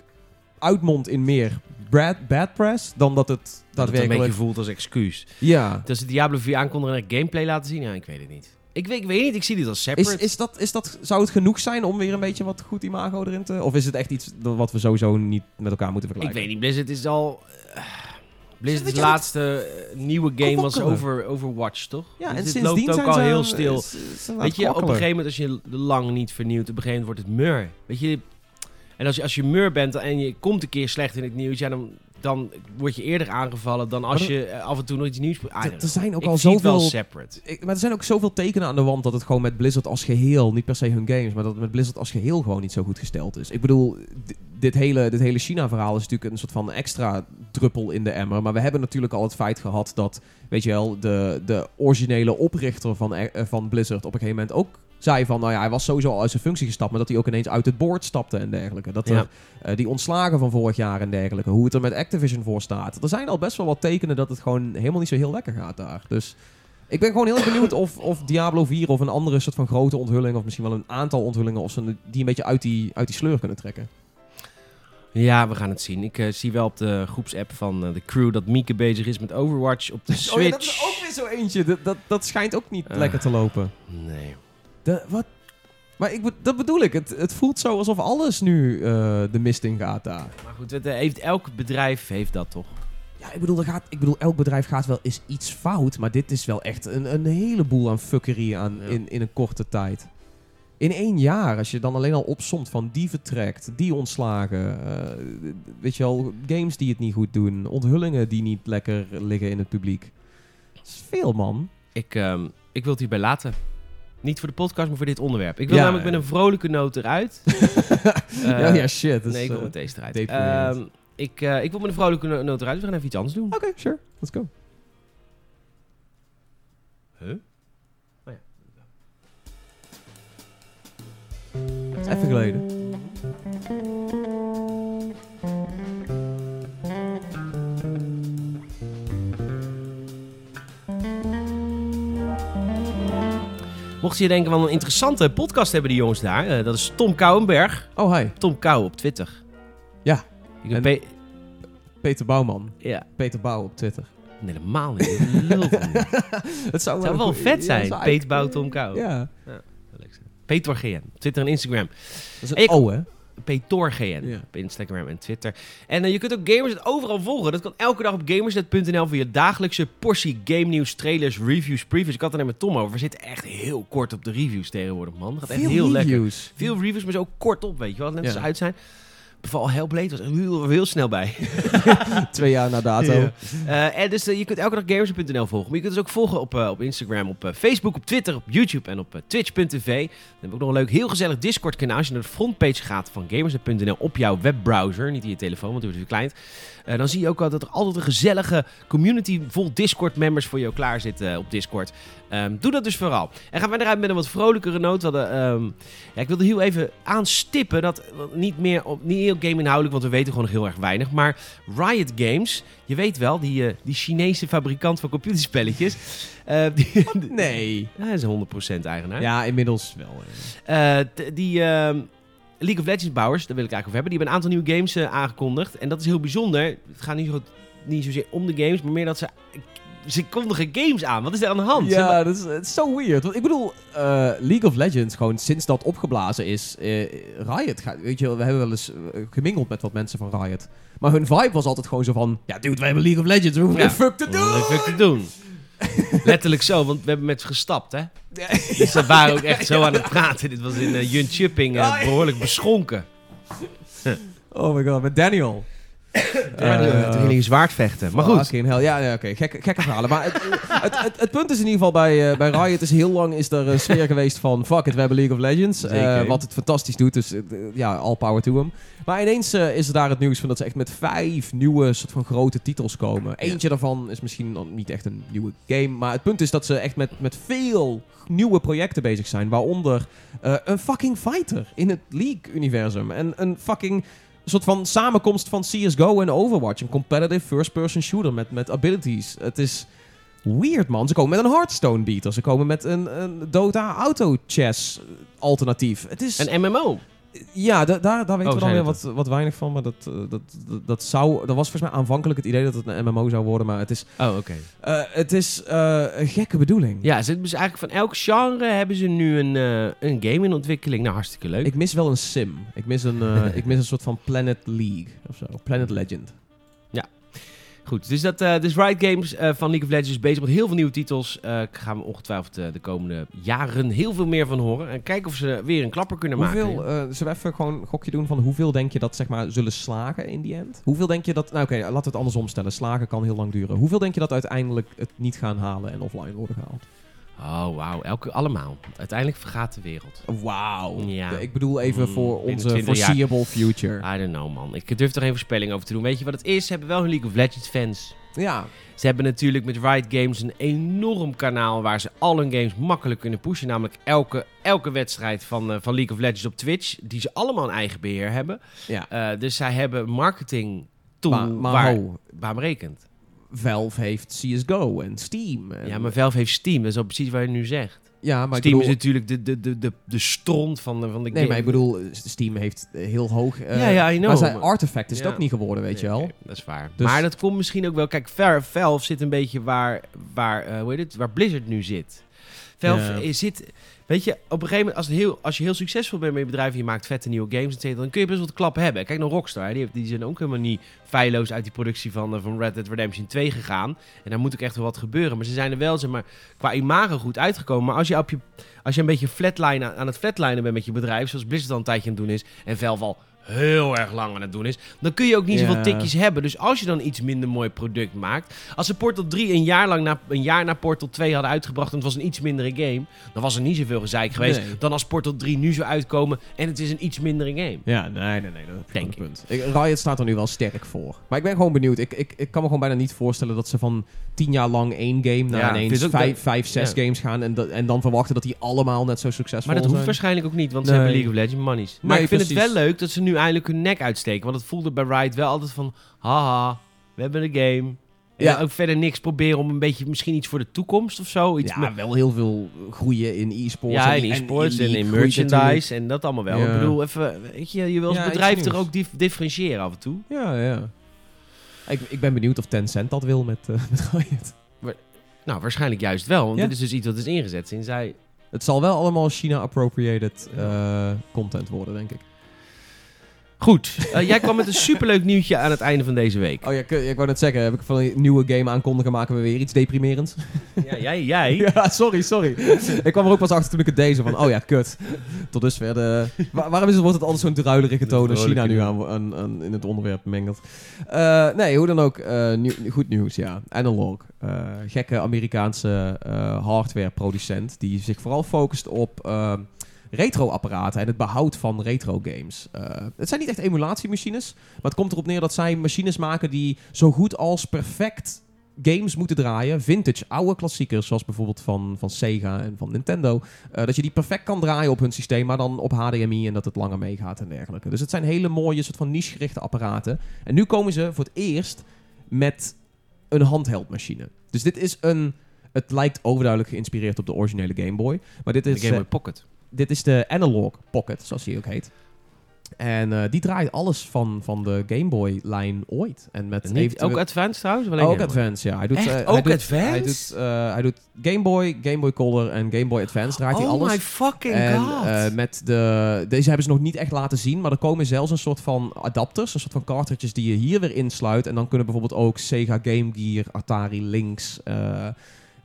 uitmondt in meer bad, bad press dan dat het Dat het daadwerkelijk... een beetje voelt als excuus. Ja. Dat ze Diablo 4 aankondigen en gameplay laten zien? Ja, ik weet het niet. Ik weet, ik weet niet, ik zie dit als separate. Is, is dat, is dat, zou het genoeg zijn om weer een beetje wat goed imago erin te... Of is het echt iets wat we sowieso niet met elkaar moeten ik vergelijken? weet niet, Blizzard is al... Blizzard's Weet je, laatste eh, nieuwe game was over, Overwatch, toch? Ja, Dus en dit sindsdien loopt ook al heel stil. is- is aan Weet je, op een gegeven moment als je lang niet vernieuwt, op een gegeven moment wordt het mur. Weet je, en als je, als je mur bent en je komt een keer slecht in het nieuws, ja, dan, dan word je eerder aangevallen dan als je eh, af en toe nog iets nieuws... Er- zijn ook ik al zoveel... separate. Ik, maar er zijn ook zoveel tekenen aan de wand dat het gewoon met Blizzard als geheel, niet per se hun games, maar dat het met Blizzard als geheel gewoon niet zo goed gesteld is. Ik bedoel, di- dit hele, dit hele China-verhaal is natuurlijk een soort van extra druppel in de emmer. Maar we hebben natuurlijk al het feit gehad dat, weet je wel, de, de originele oprichter van, eh, van Blizzard op een gegeven moment ook zei van, nou ja, hij was sowieso al uit zijn functie gestapt, maar dat hij ook ineens uit het board stapte en dergelijke. Dat Ja. er, eh, die ontslagen van vorig jaar en dergelijke, hoe het er met Activision voor staat. Er zijn al best wel wat tekenen dat het gewoon helemaal niet zo heel lekker gaat daar. Dus ik ben gewoon heel benieuwd of, of Diablo 4 of een andere soort van grote onthulling, of misschien wel een aantal onthullingen, of ze die een beetje uit die, uit die sleur kunnen trekken. Ja, we gaan het zien. Ik eh, zie wel op de groepsapp van eh, de crew dat Mieke bezig is met Overwatch op de Switch. Oh ja, dat is ook weer zo eentje. Dat, dat, dat schijnt ook niet lekker te lopen. Nee. De, wat? Maar ik, dat bedoel ik. Het, het voelt zo alsof alles nu eh, de mist in gaat daar. Maar goed, het, eh, heeft, elk bedrijf heeft dat toch? Ja, ik bedoel, er gaat, ik bedoel, elk bedrijf gaat wel eens iets fout. Maar dit is wel echt een, een heleboel aan fuckerie aan, Ja. in, in een korte tijd. In één jaar, als je dan alleen al opsomt van die vertrekt, die ontslagen. eh, weet je wel, games die het niet goed doen. Onthullingen die niet lekker liggen in het publiek. Dat is veel, man. Ik, ehm, ik wil het hierbij laten. Niet voor de podcast, maar voor dit onderwerp. Ik wil Ja, namelijk ja. met een vrolijke noot eruit. ja, Eh, ja, shit. dat is, nee, ik wil eh, met deze eruit. Ehm, ik, eh, ik wil met een vrolijke no- noot eruit. We gaan even iets anders doen. Oké, sure. Let's go. Huh? Het is even geleden. Mocht je denken van een interessante podcast hebben die jongens daar. eh, dat is Tom Kouwenberg. Oh, hi. Tom Kou op Twitter. Ja. En- Pe- Peter Bouwman. ja, Peter Bouw op Twitter. nee, helemaal niet. Het zou, wel vet ja, zijn. zou Peter Bouw, Tom Kou. Ja. Peter GN. Twitter en Instagram. Dat is een Ik- O, hè? Petor GN. Ja. Op Instagram en Twitter. En eh, je kunt ook Gamersnet overal volgen. Dat kan elke dag op gamersnet.nl voor je dagelijkse portie game nieuws, trailers, reviews, previews. Ik had het er net met Tom over. We zitten echt heel kort op de reviews tegenwoordig, man. Gaat echt heel lekker. Veel reviews, maar zo kort op, weet je wel. Net als Ja. uit zijn. Beval Hellblade was heel, heel snel bij. Twee jaar na dato. Ja. Eh, en dus eh, je kunt elke dag gamers.nl volgen. Maar je kunt ons ook volgen op, eh, op Instagram, op Facebook, op Twitter, op YouTube en op twitch.tv. Dan we ook nog een leuk, heel gezellig Discord kanaal. Als je naar de frontpage gaat van gamers.nl op jouw webbrowser, niet in je telefoon, want die wordt verkleind. Eh, dan zie je ook al dat er altijd een gezellige community vol Discord-members voor jou klaar zit eh, op Discord. Ehm, doe dat dus vooral. En gaan we eruit met een wat vrolijkere noot. Hadden, ehm, ja, ik wilde heel even aanstippen dat niet meer op, niet heel game inhoudelijk, want we weten gewoon nog heel erg weinig. Maar Riot Games, je weet wel, die, eh, die Chinese fabrikant van computerspelletjes. die, Nee. Hij is 100% eigenaar. Ja, inmiddels wel. die ehm, League of Legends bouwers, daar wil ik eigenlijk over hebben, die hebben een aantal nieuwe games eh, aangekondigd. En dat is heel bijzonder. Het gaat niet, zo, niet zozeer om de games, maar meer dat ze... Ze kondigen games aan. Wat is er aan de hand? Ja, dat is, het is zo weird. Want ik bedoel, eh, League of Legends, gewoon sinds dat opgeblazen is, eh, Riot, gaat, weet je we hebben wel eens gemingeld met wat mensen van Riot. Maar hun vibe was altijd gewoon zo van, ja dude, wij hebben League of Legends, we hoeven Ja. fuck doen. te doen? Letterlijk zo, want we hebben met ze gestapt, hè? Dus ze waren ook echt zo aan het praten. Dit was in uh, Jun Chipping eh, Oh, behoorlijk beschonken. Oh my god, met Daniel. Eh, toen ging hij zwaard vechten. Maar goed. Fucking hell. Ja, ja oké. Gekke, gekke verhalen. Maar het, het, het, het punt is in ieder geval bij, eh, bij Riot is heel lang is er een sfeer geweest van fuck it, we hebben League of Legends. eh, wat het fantastisch doet. Dus eh, ja, all power to hem. Maar ineens eh, is er daar het nieuws van dat ze echt met vijf nieuwe soort van grote titels komen. Eentje daarvan is misschien niet echt een nieuwe game. Maar het punt is dat ze echt met, met veel nieuwe projecten bezig zijn. Waaronder eh, een fucking fighter in het League-universum. En een fucking soort van samenkomst van CSGO en Overwatch. Een competitive first-person shooter met, met abilities. Het is weird, man. Ze komen met een Hearthstone beater. Ze komen met een, een Dota auto chess alternatief. Het is... Een MMO. Ja, da- daar, daar weten Oh, we dan weer wat, wat weinig van. Maar dat, eh, dat, dat, dat zou... Dat was volgens mij aanvankelijk het idee dat het een MMO zou worden. Maar het is, Oh, oké. eh, het is eh, een gekke bedoeling. Ja, ze hebben dus eigenlijk van elk genre hebben ze nu een, een game in ontwikkeling. Nou, hartstikke leuk. Ik mis wel een sim. Ik mis een, ik mis een soort van Planet League of zo. Planet Legend. Goed, dus, dat, eh dus Riot Games eh, van League of Legends is bezig met heel veel nieuwe titels. Eh gaan we ongetwijfeld de komende jaren heel veel meer van horen. En kijken of ze weer een klapper kunnen maken. Hoeveel, zullen we even gewoon een gokje doen van hoeveel denk je dat zeg maar zullen slagen in die end? Hoeveel denk je dat... Nou oké, laten we het andersom stellen. Slagen kan heel lang duren. Hoeveel denk je dat uiteindelijk het niet gaan halen en offline worden gehaald? Oh, wauw. Elke, allemaal. Uiteindelijk vergaat de wereld. Wauw. Ja. Ik bedoel even Mm, voor binnen onze 20 jaar. foreseeable future. I don't know, man. Ik durf er geen voorspelling over te doen. Weet je wat het is? Ze hebben wel hun League of Legends fans. Ja. Ze hebben natuurlijk met Riot Games een enorm kanaal waar ze al hun games makkelijk kunnen pushen. Namelijk elke, elke wedstrijd van, eh, van League of Legends op Twitch, die ze allemaal een eigen beheer hebben. ja. Eh, dus zij hebben marketing tool maar waar, baanbrekend. Valve heeft CSGO en Steam. En, Ja, maar Valve heeft Steam. Dat is al precies wat je nu zegt. ja, maar Steam bedoel, is natuurlijk de, de, de, de, de stront van de, van de Nee, game. maar ik bedoel, Steam heeft eh, heel hoog... eh, Ja, ja, I know, Maar zijn Artifact is Ja. het ook niet geworden, weet je Nee, wel. dat is waar. Dus- Maar dat komt misschien ook wel... Kijk, Valve zit een beetje waar, waar, eh, hoe heet het, waar Blizzard nu zit. Valve Ja. zit... Weet je, op een gegeven moment, als, heel, als je heel succesvol bent met je bedrijf... en je maakt vette nieuwe games, dan kun je best wel wat klap hebben. Kijk naar Rockstar. Die, die zijn ook helemaal niet feilloos uit die productie van, eh, van Red Dead Redemption 2 gegaan. En daar moet ook echt wel wat gebeuren. Maar ze zijn er wel, zeg maar, qua imago goed uitgekomen. Maar als je, op je, als je een beetje flatline aan, het flatlinen bent met je bedrijf... zoals Blizzard al een tijdje aan het doen is... en Valve al heel erg lang aan het doen is... dan kun je ook niet zoveel tikjes hebben. Dus als je dan iets minder mooi product maakt... als ze Portal 3 een jaar, lang na, een jaar na Portal 2 hadden uitgebracht... en het was een iets mindere game... dan was er niet zoveel gezeik geweest... Nee. dan als Portal 3 nu zou uitkomen... en het is een iets mindere game. Ja, nee, nee, nee. Dat Denk ik. punt. Ik, Riot staat er nu wel sterk voor. Maar ik ben gewoon benieuwd. Ik, ik, ik kan me gewoon bijna niet voorstellen dat ze van tien jaar lang één game naar Ja, ineens vijf, vijf, zes ja. games gaan en, en dan verwachten dat die allemaal net zo succesvol Maar dat hoeft zijn. waarschijnlijk ook niet, want ze hebben League of Legends monies. Maar Nee, ik vind het wel leuk dat ze nu eindelijk hun nek uitsteken. Want het voelde bij Riot wel altijd van... Haha, we hebben een game. En Ja. ook verder niks proberen om een beetje misschien iets voor de toekomst of zo. Iets ja, met- wel heel veel groeien in e-sports. ja, en in e-sports en, in merchandise en dat allemaal wel. Ja. Ik bedoel, even, weet je, je wil als Ja, bedrijf toch ook dif- differentiëren af en toe. Ja, ja. Ik, ik ben benieuwd of Tencent dat wil met, eh met Riot. Nou, waarschijnlijk juist wel. Want dit is dus iets wat is ingezet sinds zij... Het zal wel allemaal China-appropriated eh, content worden, denk ik. Goed, eh, jij kwam met een superleuk nieuwtje aan het einde van deze week. Oh ja, ik, ik wou net zeggen, heb ik van een nieuwe game aankondigen, maken we weer iets deprimerends? Ja, jij, jij. Ja, sorry, sorry. ik kwam er ook pas achter toen ik het deed. zo van, oh ja, kut. Tot dusver de... Wa- waarom is het, wordt het altijd zo'n druilerige toon als China nu aan, aan, aan- in het onderwerp mengelt? Eh, nee, hoe dan ook. eh, nieuw- goed nieuws, ja. Analog. gekke Amerikaanse eh hardware-producent die zich vooral focust op... retro-apparaten en het behoud van retro-games. Eh, het zijn niet echt emulatiemachines, maar het komt erop neer dat zij machines maken die zo goed als perfect games moeten draaien. Vintage, oude klassiekers, zoals bijvoorbeeld van, van Sega en van Nintendo. eh, dat je die perfect kan draaien op hun systeem, maar dan op HDMI en dat het langer meegaat en dergelijke. Dus het zijn hele mooie, soort van niche-gerichte apparaten. En nu komen ze voor het eerst met een handheldmachine. Dus dit is een... Het lijkt overduidelijk geïnspireerd op de originele Game Boy. Maar dit De is, Game Boy eh, Pocket. Dit is de Analog Pocket, zoals die ook heet. En eh, die draait alles van, van de Game Boy-lijn ooit. En met Niet, eventueel- ook Advanced trouwens? alleen ook? Advance, ja. Hij doet, Echt? eh, hij Ook doet- Advance? Hij doet, eh, hij doet Game Boy, Game Boy Color en Game Boy Advance. Draait hij oh alles. my fucking en god. met de, deze hebben ze nog niet echt laten zien, maar er komen zelfs een soort van adapters, een soort van cartridges die je hier weer insluit. En dan kunnen bijvoorbeeld ook Sega Game Gear, Atari Lynx,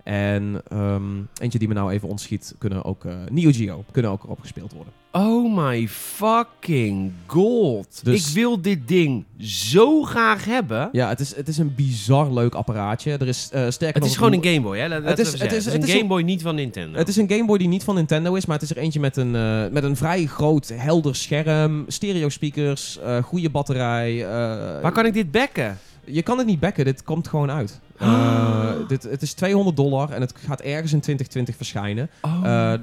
En ehm, eentje die me nou even ontschiet, kunnen ook eh Neo Geo, kunnen ook erop gespeeld worden. Oh my fucking god. Dus- Ik wil dit ding zo graag hebben. Ja, het is, het is een bizar leuk apparaatje. Er is uh, sterker Het is gewoon een- Game Boy, hè? Laat- Het is- het is- Het is een Game Boy, niet van Nintendo. Het is een Game Boy die niet van Nintendo is, maar het is er eentje met een, eh, met een vrij groot, helder scherm, stereo speakers, eh goede batterij. eh, Waar kan ik dit bekken? Je kan het niet backen, dit komt gewoon uit. Eh, dit, het is 200 dollar en het gaat ergens in 2020 verschijnen. Oh Eh.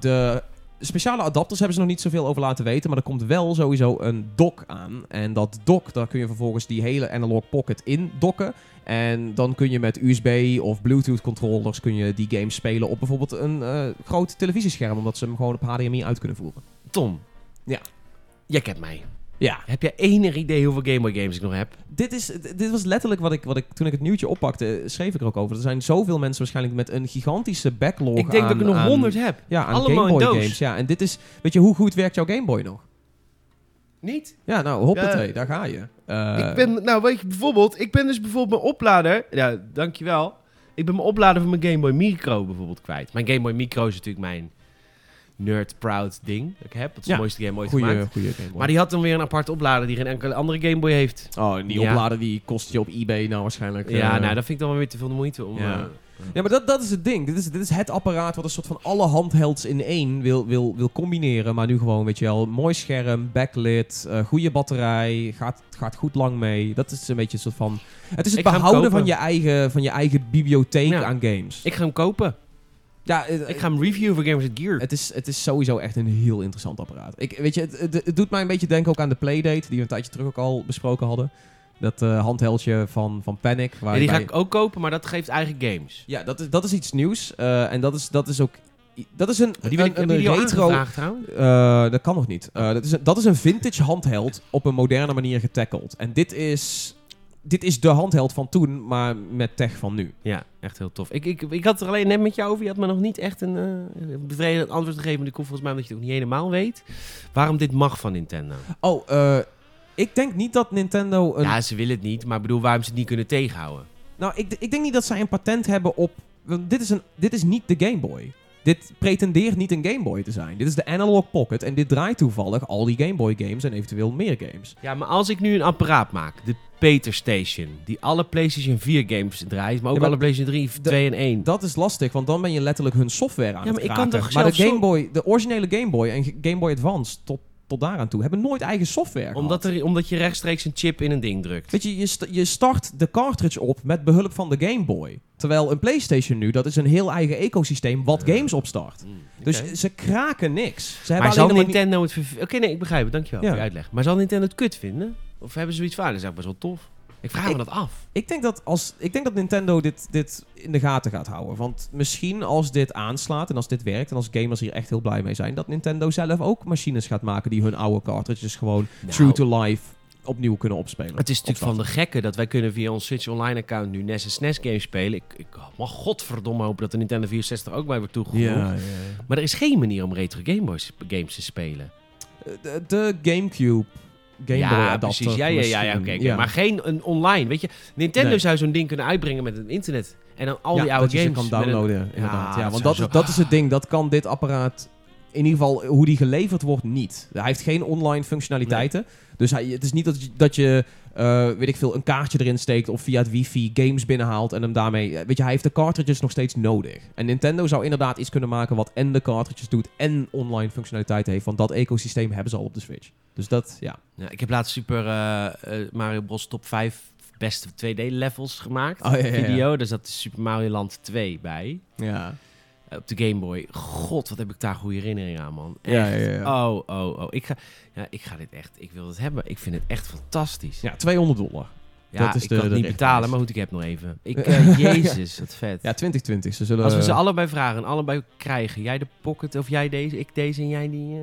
De speciale adapters hebben ze nog niet zoveel over laten weten, maar er komt wel sowieso een dock aan. En dat dock, daar kun je vervolgens die hele analog pocket in dokken. En dan kun je met USB of Bluetooth controllers kun je die games spelen op bijvoorbeeld een eh, groot televisiescherm, omdat ze hem gewoon op HDMI uit kunnen voeren. Tom. Ja. Jij kent mij. Ja, Heb jij enig idee hoeveel Game Boy games ik nog heb? dit, is, dit was letterlijk wat ik, wat ik toen ik het nieuwtje oppakte, schreef ik er ook over. Er zijn zoveel mensen waarschijnlijk met een gigantische backlog ik denk aan, dat ik er nog 100 heb. Ja, aan Allemaal Game in Boy doos. games. Ja, en dit is, weet je, hoe goed werkt jouw Game Boy nog? Niet? Ja, nou, hoppatee, Ja. daar ga je. Eh, ik ben, nou weet je, bijvoorbeeld, ik ben dus bijvoorbeeld mijn oplader. Ja, dankjewel. Ik ben mijn oplader van mijn Game Boy Micro bijvoorbeeld kwijt. Mijn Game Boy Micro is natuurlijk mijn nerd proud ding dat ik heb. Dat is Ja, de mooiste Game Boy ooit gemaakt. Goeie, goeie Game Boy. Maar die had dan weer een aparte oplader die geen enkele andere Game Boy heeft. Oh, en die Ja. oplader die kost je op eBay nou waarschijnlijk. ja, eh, nou, dat vind ik dan wel weer te veel de moeite om... Ja. eh, Ja, maar dat, dat is het ding. Dit is, dit is het apparaat wat een soort van alle handhelds in één wil, wil, wil combineren. Maar nu gewoon, weet je wel, mooi scherm, backlit, eh goede batterij, gaat, gaat goed lang mee. Dat is een beetje een soort van... Het is het Ik behouden van je, eigen, van je eigen bibliotheek Ja. aan games. ik ga hem kopen. Ja, eh, Ik ga hem reviewen voor Gamers Gear. Het is, het is sowieso echt een heel interessant apparaat. Ik, weet je, het, het, het doet mij een beetje denken ook aan de Playdate, die we een tijdje terug ook al besproken hadden. Dat eh, handheldje van, van Panic. Waar Ja, die ga ik ook kopen, maar dat geeft eigen games. Ja, dat is, dat is iets nieuws. eh, en dat is, dat is ook... Dat is een, Die een, die retro... dat kan nog niet. Eh, dat, is een, dat is een vintage handheld op een moderne manier getackled. En dit is, dit is de handheld van toen, maar met tech van nu. Ja, echt heel tof. Ik, ik, ik had het er alleen net met jou over. Je had me nog niet echt een eh, bevredigend antwoord gegeven. Maar ik kom volgens mij omdat je het ook niet helemaal weet. Waarom dit mag van Nintendo. Oh, eh, ik denk niet dat Nintendo een... Ja, ze willen het niet. Maar ik bedoel, waarom ze het niet kunnen tegenhouden. Nou, ik, ik denk niet dat zij een patent hebben op... want Dit is, een, dit is niet de Game Boy. Dit pretendeert niet een Game Boy te zijn. Dit is de Analog Pocket en dit draait toevallig al die Game Boy games en eventueel meer games. Ja, maar als ik nu een apparaat maak, de Peter Station, die alle PlayStation 4 games draait, maar ook Ja, maar alle PlayStation 3, 2 en 1. Dat is lastig, want dan ben je letterlijk hun software aan Ja, het maar ik kan kraken. toch Maar de Game Boy, de originele Game Boy en Game Boy Advance tot, tot daaraan toe hebben nooit eigen software Omdat, gehad. er, omdat je rechtstreeks een chip in een ding drukt. Weet je, je, st- je start de cartridge op met behulp van de Game Boy. Terwijl een PlayStation nu, dat is een heel eigen ecosysteem wat games opstart. Mm, Dus ze kraken niks. Ze Maar hebben zal Nintendo het... Oké, nee, ik begrijp het. Dankjewel Ja. voor je uitleg. Maar zal Nintendo het kut vinden? Of hebben ze zoiets van, ah, dat is eigenlijk best wel tof. Ik vraag me dat af. Ik denk dat, als, ik denk dat Nintendo dit, dit in de gaten gaat houden. Want misschien als dit aanslaat en als dit werkt... en als gamers hier echt heel blij mee zijn... dat Nintendo zelf ook machines gaat maken... die hun oude cartridges gewoon Nou. true to life opnieuw kunnen opspelen. Het is natuurlijk van de gekke dat wij kunnen via ons Switch Online account nu NES en SNES games spelen. Ik, ik mag godverdomme hopen dat de Nintendo 64 ook bij wordt toegevoegd. Ja, ja, ja. Maar er is geen manier om retro Game Boys games te spelen. De, de Gamecube Game Boy ja, adapter precies. Ja, ja, ja, ja. Maar geen een online. Weet je, Nintendo Nee. zou zo'n ding kunnen uitbrengen met het internet. En dan al die oude dat je ze games. kan downloaden, inderdaad. Ja, want dat, is, dat is het ding. Dat kan dit apparaat, in ieder geval hoe die geleverd wordt, niet. Hij heeft geen online functionaliteiten. Dus hij, het is niet dat je, dat je eh, weet ik veel, een kaartje erin steekt of via het wifi games binnenhaalt en hem daarmee... eh, Weet je, hij heeft de cartridges nog steeds nodig. En Nintendo zou inderdaad iets kunnen maken wat en de cartridges doet en online functionaliteiten heeft. Want dat ecosysteem hebben ze al op de Switch. Dus dat, ja. Ja, ik heb laatst Super eh, Mario Bros. top 5 beste 2D-levels gemaakt. Oh, ja. Video. Daar zat Super Mario Land 2 bij. Ja, op de Game Boy. God, wat heb ik daar goede herinneringen aan, man. Echt. ja, ja. ja. Oh, oh, oh. Ik ga, ja, ik ga dit echt... Ik wil het hebben. Ik vind het echt fantastisch. ja 200 dollar. Ja, dat is ik de- kan het de niet betalen, maar goed, ik heb nog even. Ik, eh, jezus, wat vet. Ja, 2020. Ze zullen... Als we ze allebei vragen en allebei krijgen. Jij de Pocket of jij deze, ik deze en jij die... eh.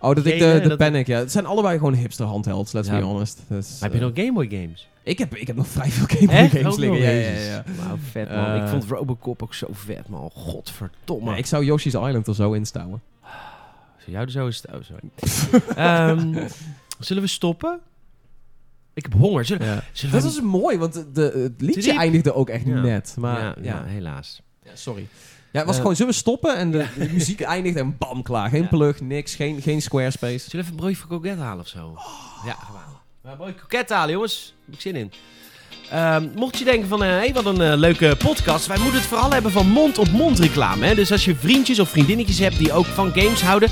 Oh, dat ik de, de dat- Panic, ja. Het zijn allebei gewoon hipster handhelds, let's Ja. be honest. Dus, Maar heb je eh, nog Game Boy games? Ik, heb, ik heb nog vrij veel Game Boy games liggen. Ja, ja, Jezus. ja. Wauw, vet man. Eh. ik vond Robocop ook zo vet man. Godverdomme. Ik zou Yoshi's Island er zo instauwen. Zou jou er zo. Oh, sorry. Ehm, zullen we stoppen? Ik heb honger. Zullen, Ja. zullen Dat we... is mooi, want de, het liedje eindigde ook echt Ja. net. Maar ja, ja, helaas. Ja, sorry. Ja, het was Eh. gewoon, zullen we stoppen en de, de muziek eindigt en bam, klaar. Geen plug, niks, geen, geen Squarespace. Zullen we even een broodje van Coquette halen of zo? Ja, gaan broodje Coquette halen, jongens. Heb ik zin in. Ehm, mocht je denken van, hé, hey, wat een eh, leuke podcast. Wij moeten het vooral hebben van mond-op-mond reclame. Hè? Dus als je vriendjes of vriendinnetjes hebt die ook van games houden...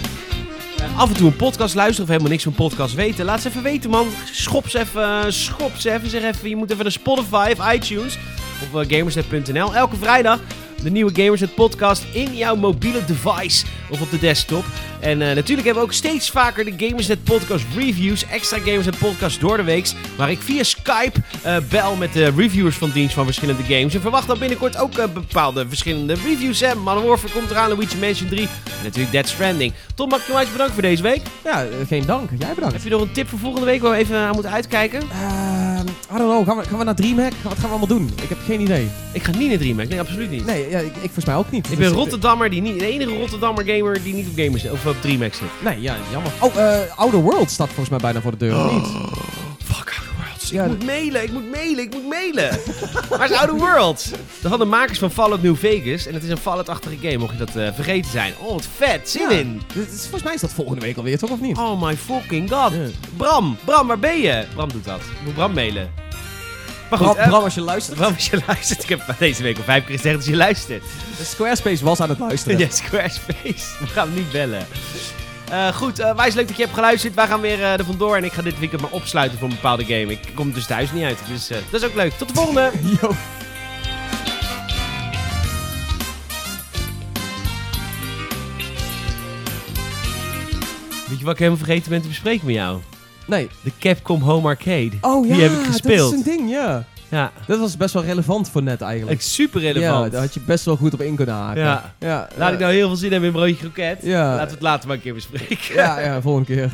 eh, af en toe een podcast luisteren of helemaal niks van podcast weten. Laat ze even weten, man. Schop ze even, schop ze even. Zeg even, je moet even naar Spotify of iTunes of uh, gamersnet.nl. Elke vrijdag de nieuwe Gamersnet podcast in jouw mobiele device of op de desktop. En eh, natuurlijk hebben we ook steeds vaker de Gamersnet podcast reviews, extra Gamersnet podcast door de week, waar ik via Skype eh, bel met de reviewers van dienst van verschillende games. En verwacht dan binnenkort ook eh, bepaalde verschillende reviews. Hè. Modern Warfare komt eraan, Luigi Mansion 3 en natuurlijk Dead Stranding. Tom, eens bedankt voor deze week. Ja, geen dank. Jij bedankt. Heb je nog een tip voor volgende week waar we even aan moeten uitkijken? I don't know, gaan we, gaan we naar DreamHack? Wat gaan we allemaal doen? Ik heb geen idee. Ik ga niet naar DreamHack, nee absoluut niet. Nee, ja, ik, ik volgens mij ook niet. Ik ben Dus, Rotterdammer, die niet, de enige Rotterdammer gamer die niet op gamers of op DreamHack zit. Nee, ja, jammer. Oh, eh Outer World staat volgens mij bijna voor de deur, of niet? Fuck Worlds. Ja, ik moet mailen, ik moet mailen, ik moet mailen. Waar is Outer Worlds? Dat van de makers van Fallout New Vegas. En het is een Fallout-achtige game, mocht je dat eh, vergeten zijn. Oh, wat vet. Zin Ja. in. Dit is- volgens mij is dat volgende week alweer, toch? Of niet? Oh my fucking god. Bram, Bram, waar ben je? Bram doet dat. Ik moet Bram mailen. Maar goed, Bram, eh, Bram, als je luistert. Bram, als je luistert. Ik heb deze week al vijf keer gezegd dat je luistert. Squarespace was aan het luisteren. Ja, Squarespace. We gaan hem niet bellen. Eh, goed, eh wijs leuk dat je hebt geluisterd. Wij gaan weer eh, er vandoor en ik ga dit weekend maar opsluiten voor een bepaalde game. Ik kom dus thuis niet uit, dus dat is ook leuk. Tot de volgende! Yo. Weet je wat ik helemaal vergeten ben te bespreken met jou? Nee. De Capcom Home Arcade. Oh ja, Die heb ik gespeeld. dat is een ding, ja. Ja, Dat was best wel relevant voor net eigenlijk. super Ja, relevant. daar had je best wel goed op in kunnen haken. Ja. ja Laat ik nou heel veel zin hebben in broodje kroket. Ja. Laten we het later maar een keer bespreken. Ja, ja, volgende keer.